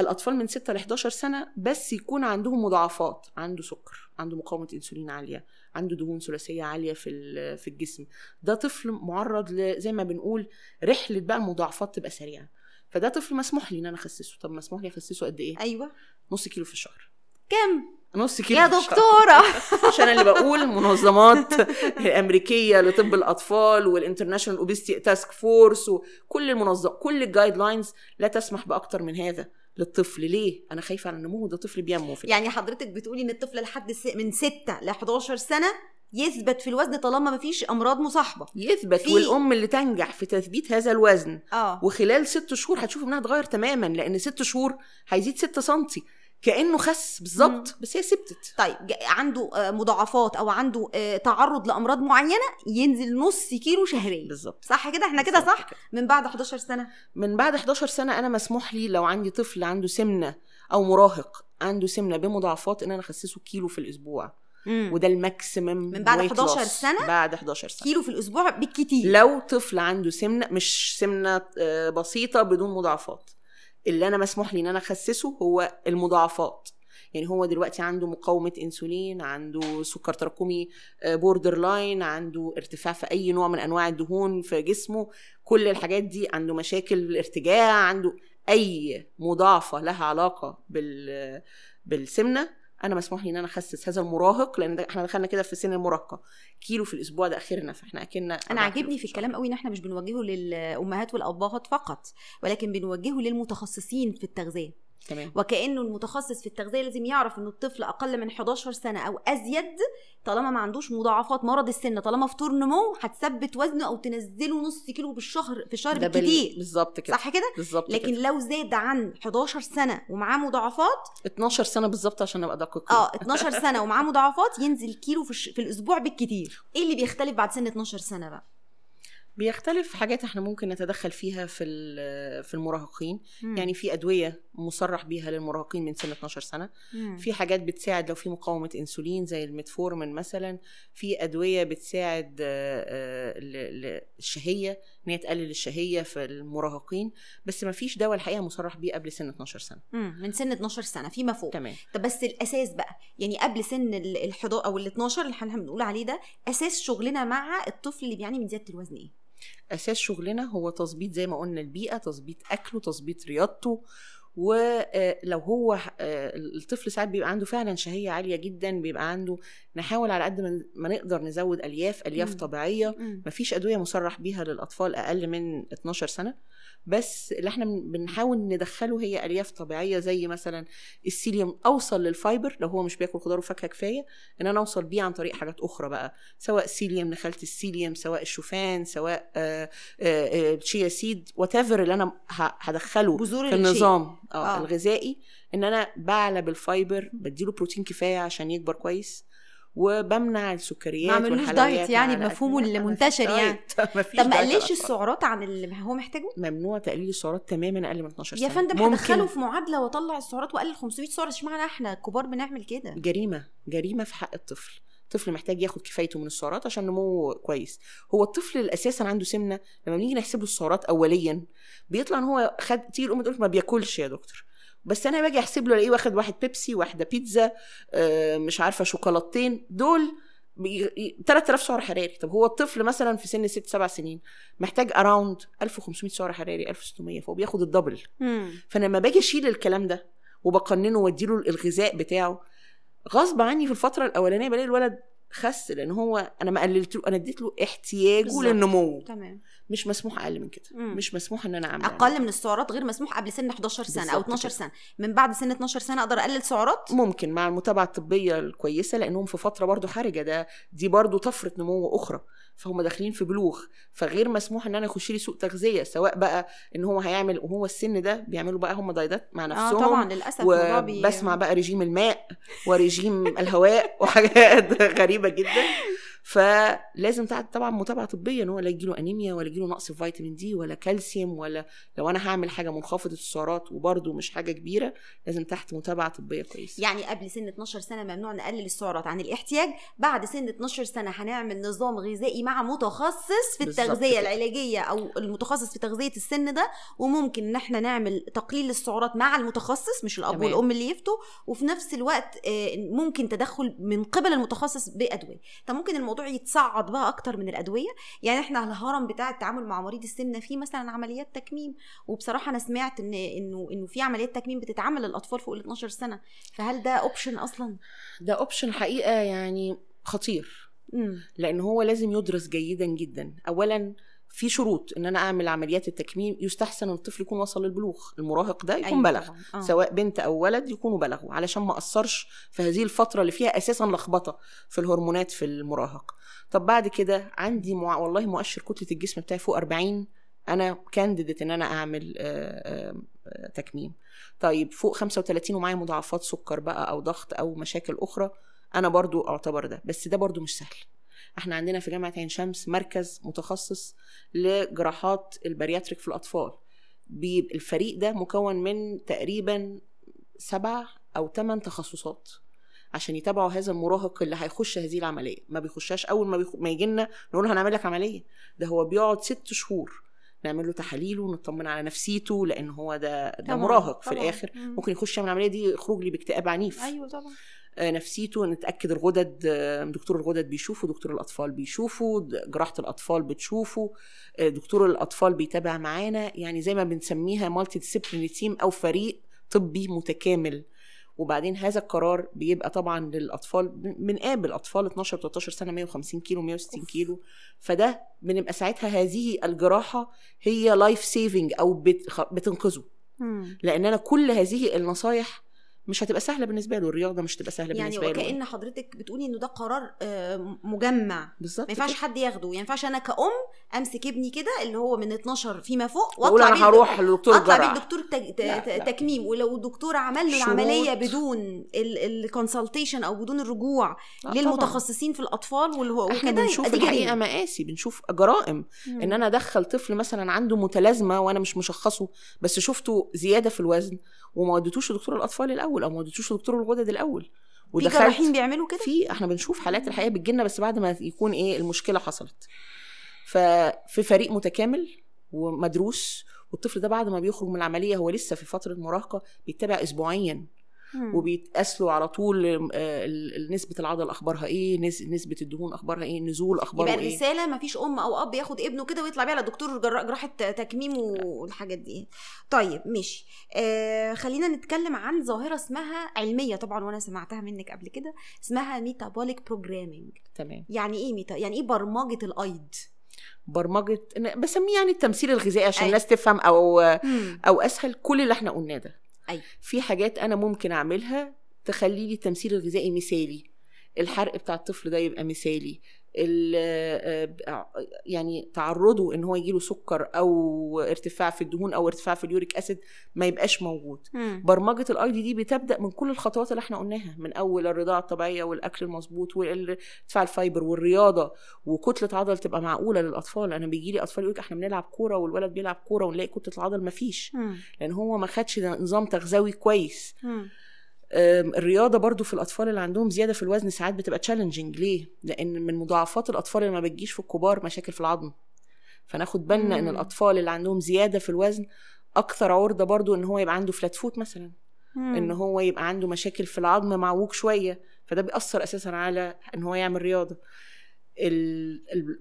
الأطفال من 6 ل 11 سنة بس يكون عندهم مضاعفات عنده سكر عنده مقاومة إنسولين عالية عنده دهون ثلاثية عالية في في الجسم. ده طفل معرض ل- زي ما بنقول رحلة بقى المضاعفات تبقى سريعة. فده طفل مسموح لي إن أنا أخسسه. طب مسموح لي أخسسه قد إيه؟ أيوه. نص كيلو في الشهر. كم؟ نص كيلو يا في الشهر. دكتورة. [LAUGHS] مش أنا اللي بقول منظمات الامريكيه لطب الأطفال وال International Obesity Task Force وكل المنظمات كل ال guidelines لا تسمح بأكتر من هذا. للطفل. ليه؟ أنا خايفة على نموه ده طفل بينمو في يعني حضرتك بتقولي إن الطفل لحد من 6 ل 11 سنة يثبت في الوزن طالما ما فيش أمراض مصاحبة. يثبت في- والأم اللي تنجح في تثبيت هذا الوزن. آه. وخلال ست شهور هتشوف إنها اتغير تماما لأن ست شهور هيزيد 6 سنتي. كأنه خس بالظبط بس هي ثبتت طيب عنده آه، مضاعفات أو عنده آه، تعرض لأمراض معينة ينزل نص كيلو شهريا. بالظبط صح كده؟ إحنا كده صح؟ كده. من بعد 11 سنة. من بعد 11 سنة أنا مسموح لي لو عندي طفل عنده سمنة أو مراهق عنده سمنة بمضاعفات إن أنا أخسسه كيلو في الأسبوع. وده الماكسيمم من بعد weight 11 loss. سنة؟ بعد 11 سنة. كيلو في الأسبوع بالكتير. لو طفل عنده سمنة مش سمنة آه، بسيطة بدون مضاعفات. اللي أنا مسموح لي إن أنا أخسسه هو المضاعفات. يعني هو دلوقتي عنده مقاومة إنسولين عنده سكر تراكمي borderline عنده ارتفاع في أي نوع من أنواع الدهون في جسمه. كل الحاجات دي عنده مشاكل ارتجاع عنده أي مضاعفة لها علاقة بال بالسمنة. أنا مسموح لي إن أنا أخسس هذا المراهق لأن إحنا دخلنا كده في سن المراهقه كيلو في الأسبوع ده أخرنا فإحنا اكلنا أنا عاجبني في الكلام قوي إن إحنا مش بنوجهه للأمهات والأبهات فقط ولكن بنوجهه للمتخصصين في التغذية. تمام. وكأنه المتخصص في التغذية لازم يعرف إن الطفل أقل من 11 سنة أو أزيد طالما ما عندوش مضاعفات مرض السن طالما في طور نمو هتثبت وزنه أو تنزله نص كيلو بالشهر في بال- بالكتير. بالظبط كده. صح كده؟ بالظبط لكن كده. لو زاد عن 11 سنة ومعاه مضاعفات 12 سنة بالظبط عشان أبقى دقيق. آه 12 سنة ومعاه مضاعفات ينزل كيلو في, الش... في الأسبوع بالكتير. إيه اللي بيختلف بعد سن 12 سنة بقى؟ بيختلف حاجات إحنا ممكن نتدخل فيها في في المراهقين. مم. يعني في أدوية مصرح بيها للمراهقين من سن 12 سنة. مم. في حاجات بتساعد لو في مقاومة إنسولين زي الميتفورمين مثلا. في أدوية بتساعد آه، آه، الشهيه إن هي تقلل الشهية في المراهقين. بس ما فيش دواء الحقيقة مصرح بيه قبل سن 12 سنة. مم. من سن 12 سنة. فيما فوق. تمام. طب بس الأساس بقى. يعني قبل سن ال 11 أو ال 12 اللي إحنا بنقول عليه ده أساس شغلنا مع الطفل اللي بيعاني من زيادة الوزن إيه؟ أساس شغلنا هو تظبيط زي ما قلنا البيئة تظبيط أكله تظبيط رياضته ولو هو آه، الطفل ساعات بيبقى عنده فعلا شهية عالية جدا بيبقى عنده نحاول على قد ما- نقدر نزود ألياف ألياف مم. طبيعية مم. مفيش أدوية مصرح بيها للأطفال أقل من 12 سنة بس اللي إحنا بن- بنحاول ندخله هي ألياف طبيعية زي مثلا السيليوم أوصل للفايبر لو هو مش بياكل خضار وفاكهة كفاية إن أنا أوصل بيه عن طريق حاجات أخرى بقى سواء سيليوم نخاله السيليوم سواء الشوفان سواء آه، آه، آه، تشيا سيد وات اللي أنا هدخله بذور في. النظام آه, آه. آه. الغذائي إن أنا بعلى بالفايبر بديله بروتين كفاية عشان يكبر كويس وبمنع السكريات ما عملوش دايت يعني بمفهومه المنتشر مفيش يعني. [LAUGHS] طب ما قللش. السعرات عن اللي هو محتاجه؟ ممنوع تقليل السعرات تماما أقل من 12 يا سنه فندم ممكن هدخله في معادلة وأطلع السعرات واقلل 500 سعر اشمعنى إحنا الكبار بنعمل كده؟ جريمة جريمة في حق الطفل الطفل محتاج ياخد كفايته من السعرات عشان نموه كويس هو الطفل اللي أساسا عنده سمنة لما بنيجي نحسب له السعرات اوليا بيطلع ان هو خد تيجي الام تقول ما بياكلش يا دكتور. بس أنا باجي احسب له الاقيه واخد واحد بيبسي واحدة بيتزا آه، مش عارفة شوكولاتتين دول بي- ي- 3000 سعر حراري. طب هو الطفل مثلا في سن 6 7 سنين محتاج around 1500 سعر حراري 1600 فهو بياخد ال double. فأنا لما باجي أشيل الكلام ده وبقننه وأديله الغذاء بتاعه غصب عني في الفترة الأولانية بلاقي الولد خس لأن هو أنا ما قللت له أنا اديت له احتياجه بالظبط. للنمو. تمام. مش مسموح أقل من كده. مم. مش مسموح إن أنا أعمل. أقل من السعرات غير مسموح قبل سن 11 سنة أو بالظبط 12 كده. سنة. من بعد سن 12 سنة أقدر أقلل سعرات؟ ممكن مع المتابعة الطبية الكويسة لأنهم في فترة برضو حرجة ده دي برضو طفرة نمو أخرى. فهم داخلين في بلوغ. فغير مسموح إن أنا اخش لي سوق تغذية سواء بقى إن هو هيعمل وهو السن ده بيعملوا بقى هم دايتات مع آه نفسهم طبعا للأسف وبسمع بقى رجيم الماء ورجيم الهواء وحاجات [LAUGHS] غريبة جدا. فلازم طبعا متابعة طبية إن هو لا يجيله أنيميا ولا يجيله نقص في فيتامين دي ولا كالسيوم ولا لو أنا هعمل حاجة منخفضة السعرات وبرده مش حاجة كبيرة لازم تحت متابعة طبية كويسة يعني قبل سن 12 سنة ممنوع نقلل السعرات عن الاحتياج بعد سن 12 سنة هنعمل نظام غذائي مع متخصص في التغذية كده. العلاجية أو المتخصص في تغذية السن ده وممكن إن إحنا نعمل تقليل السعرات مع المتخصص مش الأب تمام. والأم اللي يفتوا وفي نفس الوقت آه، ممكن تدخل من قبل المتخصص بأدوية طب ممكن الموضوع يتصعد بقى أكتر من الأدوية. يعني إحنا الهرم بتاع التعامل مع مريض السمنة فيه مثلا عمليات تكميم وبصراحة أنا سمعت إن إنه إنه في عمليات تكميم بتتعمل للأطفال فوق ال 12 سنة. فهل ده option أصلا؟ ده option حقيقة يعني خطير. لأن هو لازم يدرس جيدا جدا. اولا في شروط إن أنا أعمل عمليات التكميم يستحسن إن الطفل يكون وصل للبلوغ. المراهق ده يكون بلغ. آه. سواء بنت أو ولد يكونوا بلغوا. علشان ما أثرش في هذه الفترة اللي فيها أساسا لخبطة في الهرمونات في المراهق. طب بعد كده عندي مع... والله مؤشر كتلة الجسم بتاعي فوق 40 أنا candidate إن أنا أعمل آه، آه، آه، تكميم. طيب فوق 35 ومعايا مضاعفات سكر بقى أو ضغط أو مشاكل أخرى أنا برضو أعتبر ده. بس ده برضو مش سهل. إحنا عندنا في جامعة عين شمس مركز متخصص لجراحات البارياتريك في الأطفال. الفريق ده مكون من تقريبا سبع أو ثمان تخصصات عشان يتابعوا هذا المراهق اللي هيخش هذه العملية. ما بيخشهاش أول ما, بيخ... ما يجي لنا نقول له هنعمل لك عملية. ده هو بيقعد ست شهور نعمل له تحاليل ونطمن على نفسيته لأن هو ده ده طبعاً، مراهق في طبعاً. الآخر. مم. ممكن يخش يعمل العملية دي يخرج لي باكتئاب عنيف. أيوه طبعا. نفسيته نتأكد الغدد آه، دكتور الغدد بيشوفه دكتور الأطفال بيشوفه جراحة الأطفال بتشوفه آه، دكتور الأطفال بيتابع معانا. يعني زي ما بنسميها multidisciplinary team أو فريق طبي متكامل. وبعدين هذا القرار بيبقى طبعا للأطفال بنقابل أطفال 12 13 سنة 150 كيلو 160 كيلو. فده بنبقى ساعتها هذه الجراحة هي life saving أو بتنقذه. لأن أنا كل هذه النصايح مش هتبقى سهلة بالنسبة له الرياضة مش هتبقى سهلة يعني بالنسبة له وكأن حضرتك بتقولي إنه ده قرار آه، مجمع بالظبط ما ينفعش. حد ياخده يعني ما ينفعش أنا كأم أمسك ابني كده اللي هو من 12 فيما فوق وأطلع أنا هروح لدكتور أطلع بيه تج... ت- لا،. تكميم ولو الدكتور عمل له. العملية بدون ال consultation أو بدون الرجوع آه، طبعاً. للمتخصصين في الأطفال والهو إحنا وكده بنشوف الحقيقة. مقاسي بنشوف جرائم مم. إن أنا أدخل طفل مثلا عنده متلازمة وأنا مش مشخصه بس شفته زيادة في الوزن وما وديتوش لدكتور الأطفال الأول أو ما وديتوش لدكتور الغدد الأول. في جراحين بيعملوا كده؟ في إحنا بنشوف حالات الحقيقة بتجيلنا بس بعد ما يكون إيه المشكلة حصلت. ففي فريق متكامل ومدروس والطفل ده بعد ما بيخرج من العملية هو لسه في فترة مراهقة بيتبع اسبوعيا. مم. وبيتقاس له على طول آه، نسبة العضل أخبارها إيه نس- نسبة الدهون أخبارها إيه النزول أخباره يبقى إيه. الرسالة ما فيش أم أو أب ياخد ابنه كده ويطلع بيه على دكتور جرا- جراحة تكميم والحاجات دي. طيب ماشي. آه خلينا نتكلم عن ظاهرة اسمها علمية طبعا وأنا سمعتها منك قبل كده اسمها metabolic programming تمام. يعني إيه meta يعني إيه برمجة الأيض؟ برمجة بسميه يعني التمثيل الغذائي عشان. الناس تفهم أو مم. أو أسهل كل اللي إحنا قلناه ده. أيوة. في حاجات أنا ممكن أعملها تخلي لي التمثيل الغذائي مثالي الحرق بتاع الطفل ده يبقى مثالي ال- يعني تعرضه إن هو يجيله سكر أو ارتفاع في الدهون أو ارتفاع في ال uric acid ما يبقاش موجود مم. برمجة الاي دي دي بتبدأ من كل الخطوات اللي إحنا قلناها من أول الرضاعة الطبيعية والأكل المظبوط وارتفاع ال fiber والرياضة وكتلة عضل تبقى معقولة للأطفال أنا بيجي لي أطفال يقول إحنا بنلعب كورة والولد بيلعب كورة ونلاقي كتلة العضل ما فيش. لأن هو ما خدش نظام تغذوي كويس مم. الرياضة برضو في الأطفال اللي عندهم زيادة في الوزن ساعات بتبقى challenging ليه؟ لأن من مضاعفات الأطفال اللي ما بتجيش في الكبار مشاكل في العظم. فناخد بالنا إن. الأطفال اللي عندهم زيادة في الوزن أكثر عرضة برضو إن هو يبقى عنده flat foot مثلا. مم. إن هو يبقى عنده مشاكل في العظم معوج شوية. فده بيأثر أساسا على إن هو يعمل رياضة.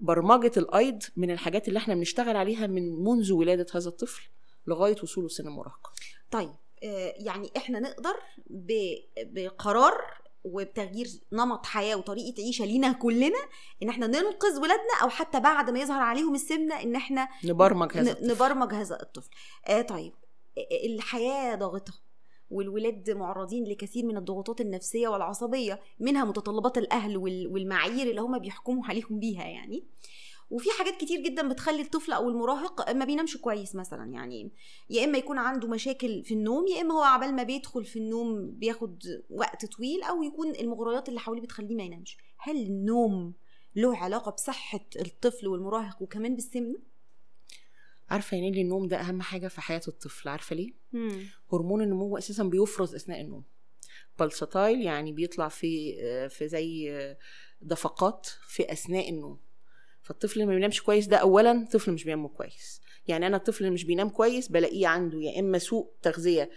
برمجة الأيض من الحاجات اللي إحنا بنشتغل عليها من منذ ولادة هذا الطفل لغاية وصوله سن المراهقة. طيب يعني إحنا نقدر بقرار وبتغيير نمط حياة وطريقة عيشة لينا كلنا إن إحنا ننقذ ولادنا أو حتى بعد ما يظهر عليهم السمنة إن إحنا نبرمج هذا الطفل. نبرمج هذا الطفل آه طيب آه، الحياة ضاغطة والولاد معرضين لكثير من الضغوطات النفسية والعصبية منها متطلبات الأهل وال- والمعايير اللي هم بيحكموا عليهم بيها يعني وفي حاجات كتير جدا بتخلي الطفل أو المراهق ما بينامش كويس مثلا يعني يا إما يكون عنده مشاكل في النوم يا إما هو عبال ما بيدخل في النوم بياخد وقت طويل أو يكون المغريات اللي حواليه بتخليه ما ينامش. هل النوم له علاقة بصحة الطفل والمراهق وكمان بالسمنه عارفة يعني ليه النوم ده أهم حاجة في حياة الطفل؟ عارفة ليه؟ هرمون النمو أساسا بيفرز أثناء النوم. بالساتايل يعني بيطلع في في زي دفقات في أثناء النوم. فالطفل اللي ما بينامش كويس ده اولا طفل مش بينام كويس. يعني أنا الطفل اللي مش بينام كويس بلاقيه عنده يا إما سوء تغذية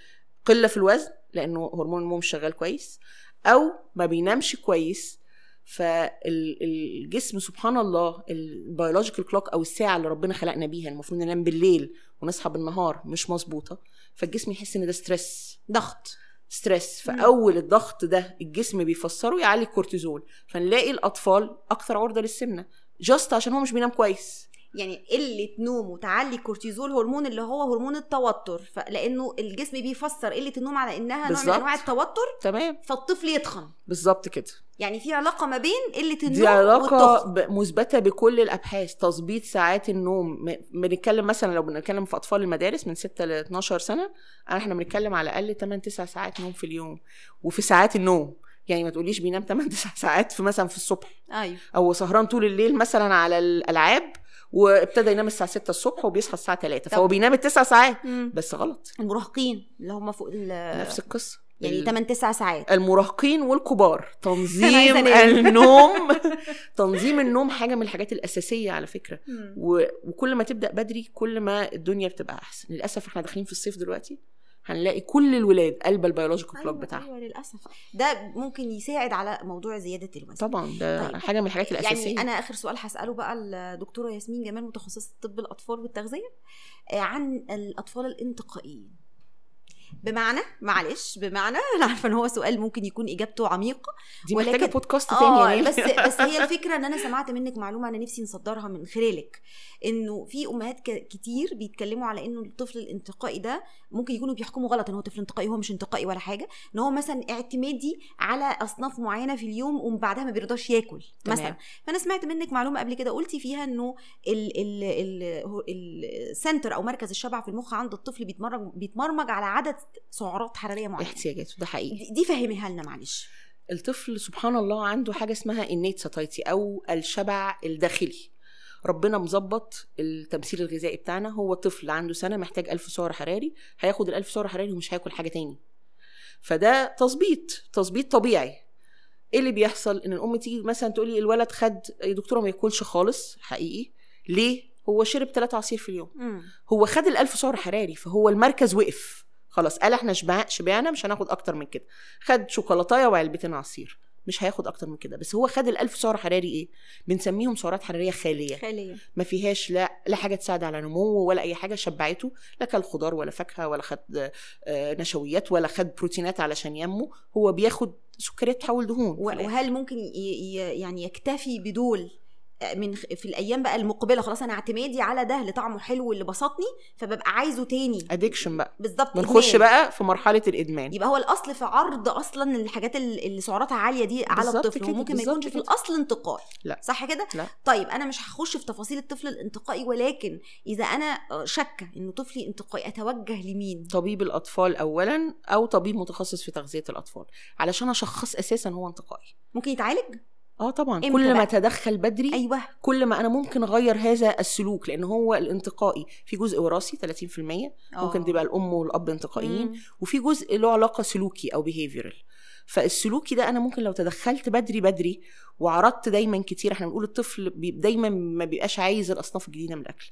قلة في الوزن لأنه هرمون النمو مش شغال كويس أو ما بينامش كويس فالجسم سبحان الله ال biological clock أو الساعة اللي ربنا خلقنا بيها المفروض ننام بالليل ونصحى بالنهار مش مظبوطة فالجسم يحس إن ده stress ضغط stress. فأول الضغط ده الجسم بيفسره يعلي الكورتيزول فنلاقي الأطفال أكثر عرضة للسمنة. just عشان هو مش بينام كويس. يعني قلة نوم وتعلي الكورتيزول هرمون اللي هو هرمون التوتر. لأنه الجسم بيفسر قلة النوم على إنها نوع من. أنواع التوتر تمام. فالطفل يتخن. بالظبط كده. يعني في علاقة ما بين قلة النوم دي ب- مثبتة بكل الأبحاث. تظبيط ساعات النوم. بنتكلم مثلا لو بنتكلم في أطفال المدارس من 6 ل 12 سنة إحنا بنتكلم على الأقل 8 9 ساعات نوم في اليوم. وفي ساعات النوم. يعني ما تقوليش بينام 8 9 [LAUGHS] ساعات في مثلا في الصبح. أيوه. أو سهران طول الليل مثلا على الألعاب وابتدى ينام الساعة 6 الصبح وبيصحى الساعة 3 فهو. بينام التسع ساعات. مم. بس غلط. المراهقين اللي هم فوق ال- نفس القصة. يعني ال- 8 9 ساعات. المراهقين والكبار. [LAUGHS] تنظيم. النوم. [LAUGHS] تنظيم النوم حاجة من الحاجات الأساسية على فكرة. و... وكل ما تبدأ بدري كل ما الدنيا بتبقى أحسن. للأسف إحنا داخلين في الصيف دلوقتي. هنلاقي كل الولاد قلب ال biological clock أيوة, بتاعهم. أيوه للأسف. ده ممكن يساعد على موضوع زيادة الوزن. طبعا ده طيب. حاجة من الحاجات الأساسية. يعني أنا آخر سؤال هسأله بقى الدكتوره ياسمين جمال متخصصة طب الأطفال والتغذية آه، عن الأطفال الانتقائيين. بمعنى معلش بمعنى أنا عارفة إن هو سؤال ممكن يكون إجابته عميقه دي محتاجة ولكن- بودكاست آه تاني بس يعني [LAUGHS] بس هي الفكرة إن أنا سمعت منك معلومة أنا نفسي نصدرها من خلالك إنه في أمهات كتير بيتكلموا على إنه الطفل الانتقائي ده ممكن يكونوا بيحكموا غلط إن هو طفل انتقائي هو مش انتقائي ولا حاجة إن هو مثلا اعتمادي على أصناف معينة في اليوم ومن بعدها ما بيرضاش ياكل تمام. مثلا فأنا سمعت منك معلومة قبل كده قلتي فيها إنه السنتر أو مركز الشبع في المخ عند الطفل بيتمرج بيتمرمج على عدد سعرات حرارية معينة. احتياجاته ده حقيقي. دي- دي فهميها لنا معلش. الطفل سبحان الله عنده حاجة اسمها innate satiety أو الشبع الداخلي. ربنا مظبط التمثيل الغذائي بتاعنا. هو طفل عنده سنة محتاج ألف سعر حراري هياخد الألف سعر حراري ومش هياكل حاجة تاني. فده تظبيط تظبيط طبيعي. إيه اللي بيحصل؟ إن الأم تيجي مثلا تقول لي الولد خد يا دكتوره ما ياكلش خالص حقيقي. ليه؟ هو شرب ثلاثة عصير في اليوم. هو خد الألف سعر حراري فهو المركز وقف. خلاص قال إحنا شبع شبعنا مش هناخد أكتر من كده. خد شوكولاتاية وعلبتين عصير مش هياخد أكتر من كده. بس هو خد الألف سعر حراري إيه؟ بنسميهم سعرات حرارية خالية. خاليا ما فيهاش لا لا حاجة تساعد على نموه ولا أي حاجة شبعته. لا كل خضار ولا فاكهة ولا خد آه، نشويات ولا خد بروتينات علشان ينمو. هو بياخد سكريات تحول دهون. وهل ممكن يعني يكتفي بدول من في الأيام بقى المقبلة خلاص أنا اعتمادي على ده اللي طعمه حلو واللي بسطني فببقى عايزه تاني ادكشن بقى بالظبط بنخش. بقى في مرحلة الإدمان يبقى هو الأصل في عرض أصلا الحاجات ال- اللي سعراتها عالية دي على الطفل كده، وممكن ما يكونش في. الأصل انتقائي لا. صح كده لا. طيب أنا مش هخش في تفاصيل الطفل الانتقائي ولكن إذا أنا شاكة انه طفلي انتقائي أتوجه لمين طبيب الأطفال اولا أو طبيب متخصص في تغذية الأطفال علشان أشخص أساسا هو انتقائي ممكن يتعالج آه طبعا كل ما؟ تدخل بدري أيوه كل ما أنا ممكن أغير هذا السلوك لأن هو الانتقائي في جزء وراثي 30% ممكن آه. تبقى الأم والأب انتقائيين مم. وفي جزء له علاقة سلوكي أو behavioral فالسلوكي ده أنا ممكن لو تدخلت بدري بدري وعرضت دايما كتير إحنا بنقول الطفل دايما ما بيبقاش عايز الأصناف الجديدة من الأكل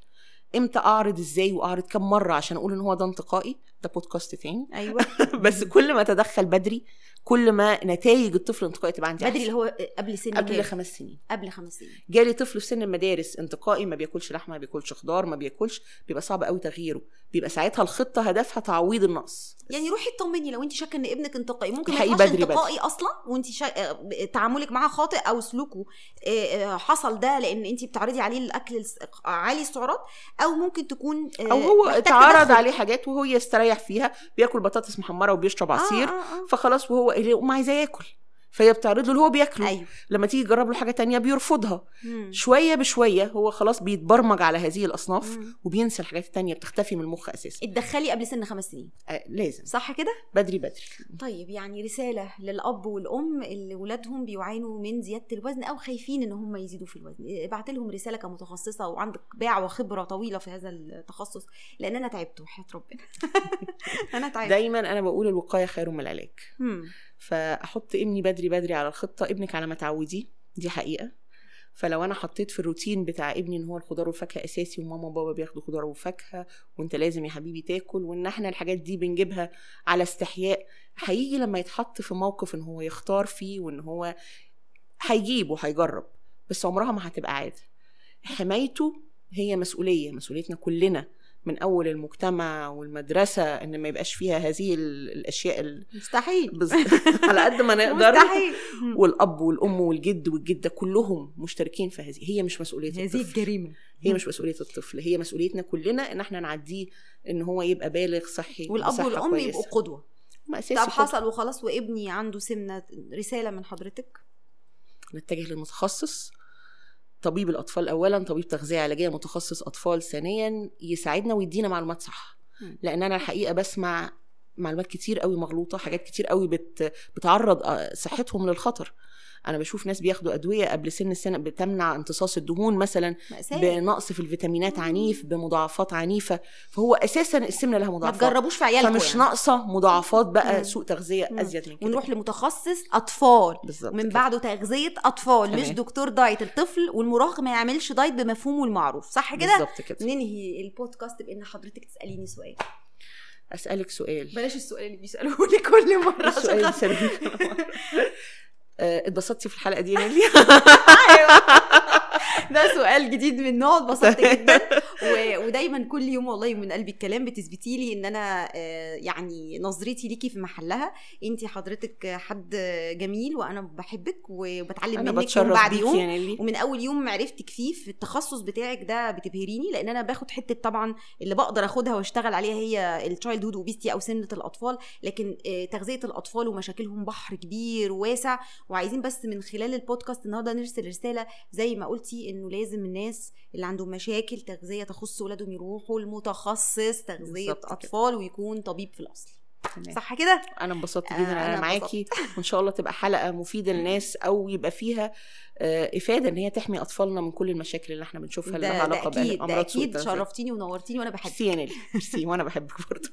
إمتى أعرض إزاي وأعرض كم مرة عشان أقول إن هو ده انتقائي ده بودكاست تاني. أيوه. [LAUGHS] بس كل ما تدخل بدري كل ما نتائج الطفل الانتقائي تبقى عندي بدري اللي. هو قبل سن قبل؟ خمس سنين. قبل خمس سنين. جالي طفل في سن المدارس انتقائي ما بياكلش لحمة ما بياكلش خضار ما بياكلش بيبقى صعب قوي تغييره. بيبقى ساعتها الخطة هدفها تعويض النقص. يعني روحي اطمني لو انت شاكة إن ابنك انتقائي ممكن ما يبقاش بدري انتقائي أصلا وانت شا... آه، تعاملك معاه خاطئ أو سلوكه آه، آه، حصل ده لأن انت بتعرضي عليه الأكل عالي السعرات أو ممكن تكون أو هو اتعرض. عليه حاجات وهو يستريح فيها بياكل بطاطس محمرة وبيشرب عصير آه آه آه. فخلاص وهو الام عايزاه ياكل فهي بتعرض له اللي هو بياكله. أيوه. لما تيجي تجرب له حاجة تانية بيرفضها. مم. شوية بشوية هو خلاص بيتبرمج على هذه الأصناف مم. وبينسى الحاجات التانية بتختفي من المخ أساسا. اتدخلي قبل سن خمس سنين. آه لازم. صح كده؟ بدري بدري. طيب يعني رسالة للأب والأم اللي ولادهم بيعانوا من زيادة الوزن أو خايفين إن هم يزيدوا في الوزن. ابعت لهم رسالة كمتخصصة وعندك باع وخبرة طويلة في هذا التخصص لأن أنا تعبت وحياة ربنا. [LAUGHS] أنا تعبت. دايما أنا بقول الوقاية خير من العلاج. فأحط ابني بدري بدري على الخطة ابنك على ما تعوديه دي حقيقة. فلو أنا حطيت في الروتين بتاع ابني إن هو الخضار والفاكهة أساسي وماما وبابا بياخدوا خضار وفاكهة وأنت لازم يا حبيبي تاكل وإن إحنا الحاجات دي بنجيبها على استحياء هيجي لما يتحط في موقف إن هو يختار فيه وإن هو هيجيب وهيجرب بس عمرها ما هتبقى عادة. حمايته هي مسؤولية مسؤوليتنا كلنا. من أول المجتمع والمدرسة إن ما يبقاش فيها هذه ال- الأشياء ال- مستحيل. بز... على قد ما نقدر. مستحيل. [LAUGHS] والأب والأم والجد والجدة كلهم مشتركين في هذه. هي مش مسؤولية هذه الطفل. الجريمة. هي مش مسؤولية الطفل. هي مسؤوليتنا كلنا إن إحنا نعديه إن هو يبقى بالغ صحي والأم كويسة. يبقوا أساسي طب. حصل وخلاص وابني عنده سمنة رسالة من حضرتك؟ نتجه للمتخصص. طبيب الأطفال اولا طبيب تغذية علاجية متخصص أطفال ثانيا يساعدنا ويدينا معلومات صح. لأن أنا الحقيقة بسمع معلومات كتير قوي مغلوطة حاجات كتير قوي بت بتعرض آه، صحتهم للخطر أنا بشوف ناس بياخدوا أدوية قبل سن السنة بتمنع امتصاص الدهون مثلا مأساة بنقص في الفيتامينات عنيف بمضاعفات عنيفة فهو أساسا السمنة لها ما مضاعفات تجربوش في عيالكم فمش يعني. ناقصة مضاعفات بقى مم. سوء تغذية مم. أزيد من كده ونروح لمتخصص أطفال كده. بعده تغذية أطفال مش تمام. دكتور diet الطفل والمراهق ما يعملش diet بمفهومه المعروف صح كده بالظبط كده ننهي البودكاست بأن حضرتك تسأليني سؤال أسألك سؤال بلاش السؤال اللي بيسالوه لي كل مرة السؤال [LAUGHS] اتبسطتي في الحلقة دي يا نيلي [LAUGHS] أيوه. [LAUGHS] [LAUGHS] ده سؤال جديد من نوع اتبسطت جدا. [LAUGHS] و... ودايما كل يوم والله من قلبي الكلام بتثبتي لي إن أنا آه، يعني نظرتي ليكي في محلها. انت حضرتك حد جميل وأنا بحبك وبتعلم أنا منك يوم بعد يوم. يا نيلي. ومن أول يوم عرفتك فيه في التخصص بتاعك ده بتبهريني لأن أنا باخد حتة طبعا اللي بقدر آخدها وأشتغل عليها هي ال childhood obesity أو سمنة الأطفال. لكن آه، تغذية الأطفال ومشاكلهم بحر كبير وواسع. وعايزين بس من خلال البودكاست النهارده نرسل رسالة زي ما قلتي إنه لازم الناس اللي عندهم مشاكل تغذية تخص ولادهم يروحوا المتخصص تغذية بالظبط كده. أطفال ويكون طبيب في الأصل. تمام. صح كده؟ أنا انبسطت آه، جدا أنا, أنا معاكي. وإن شاء الله تبقى حلقة مفيدة للناس أو يبقى فيها آه، إفادة إن هي تحمي أطفالنا من كل المشاكل اللي إحنا بنشوفها اللي لها علاقة أكيد ده أكيد. شرفتيني ونورتيني وأنا بحبك. ميرسي يا نيلي. ميرسي. وأنا بحبك برضه.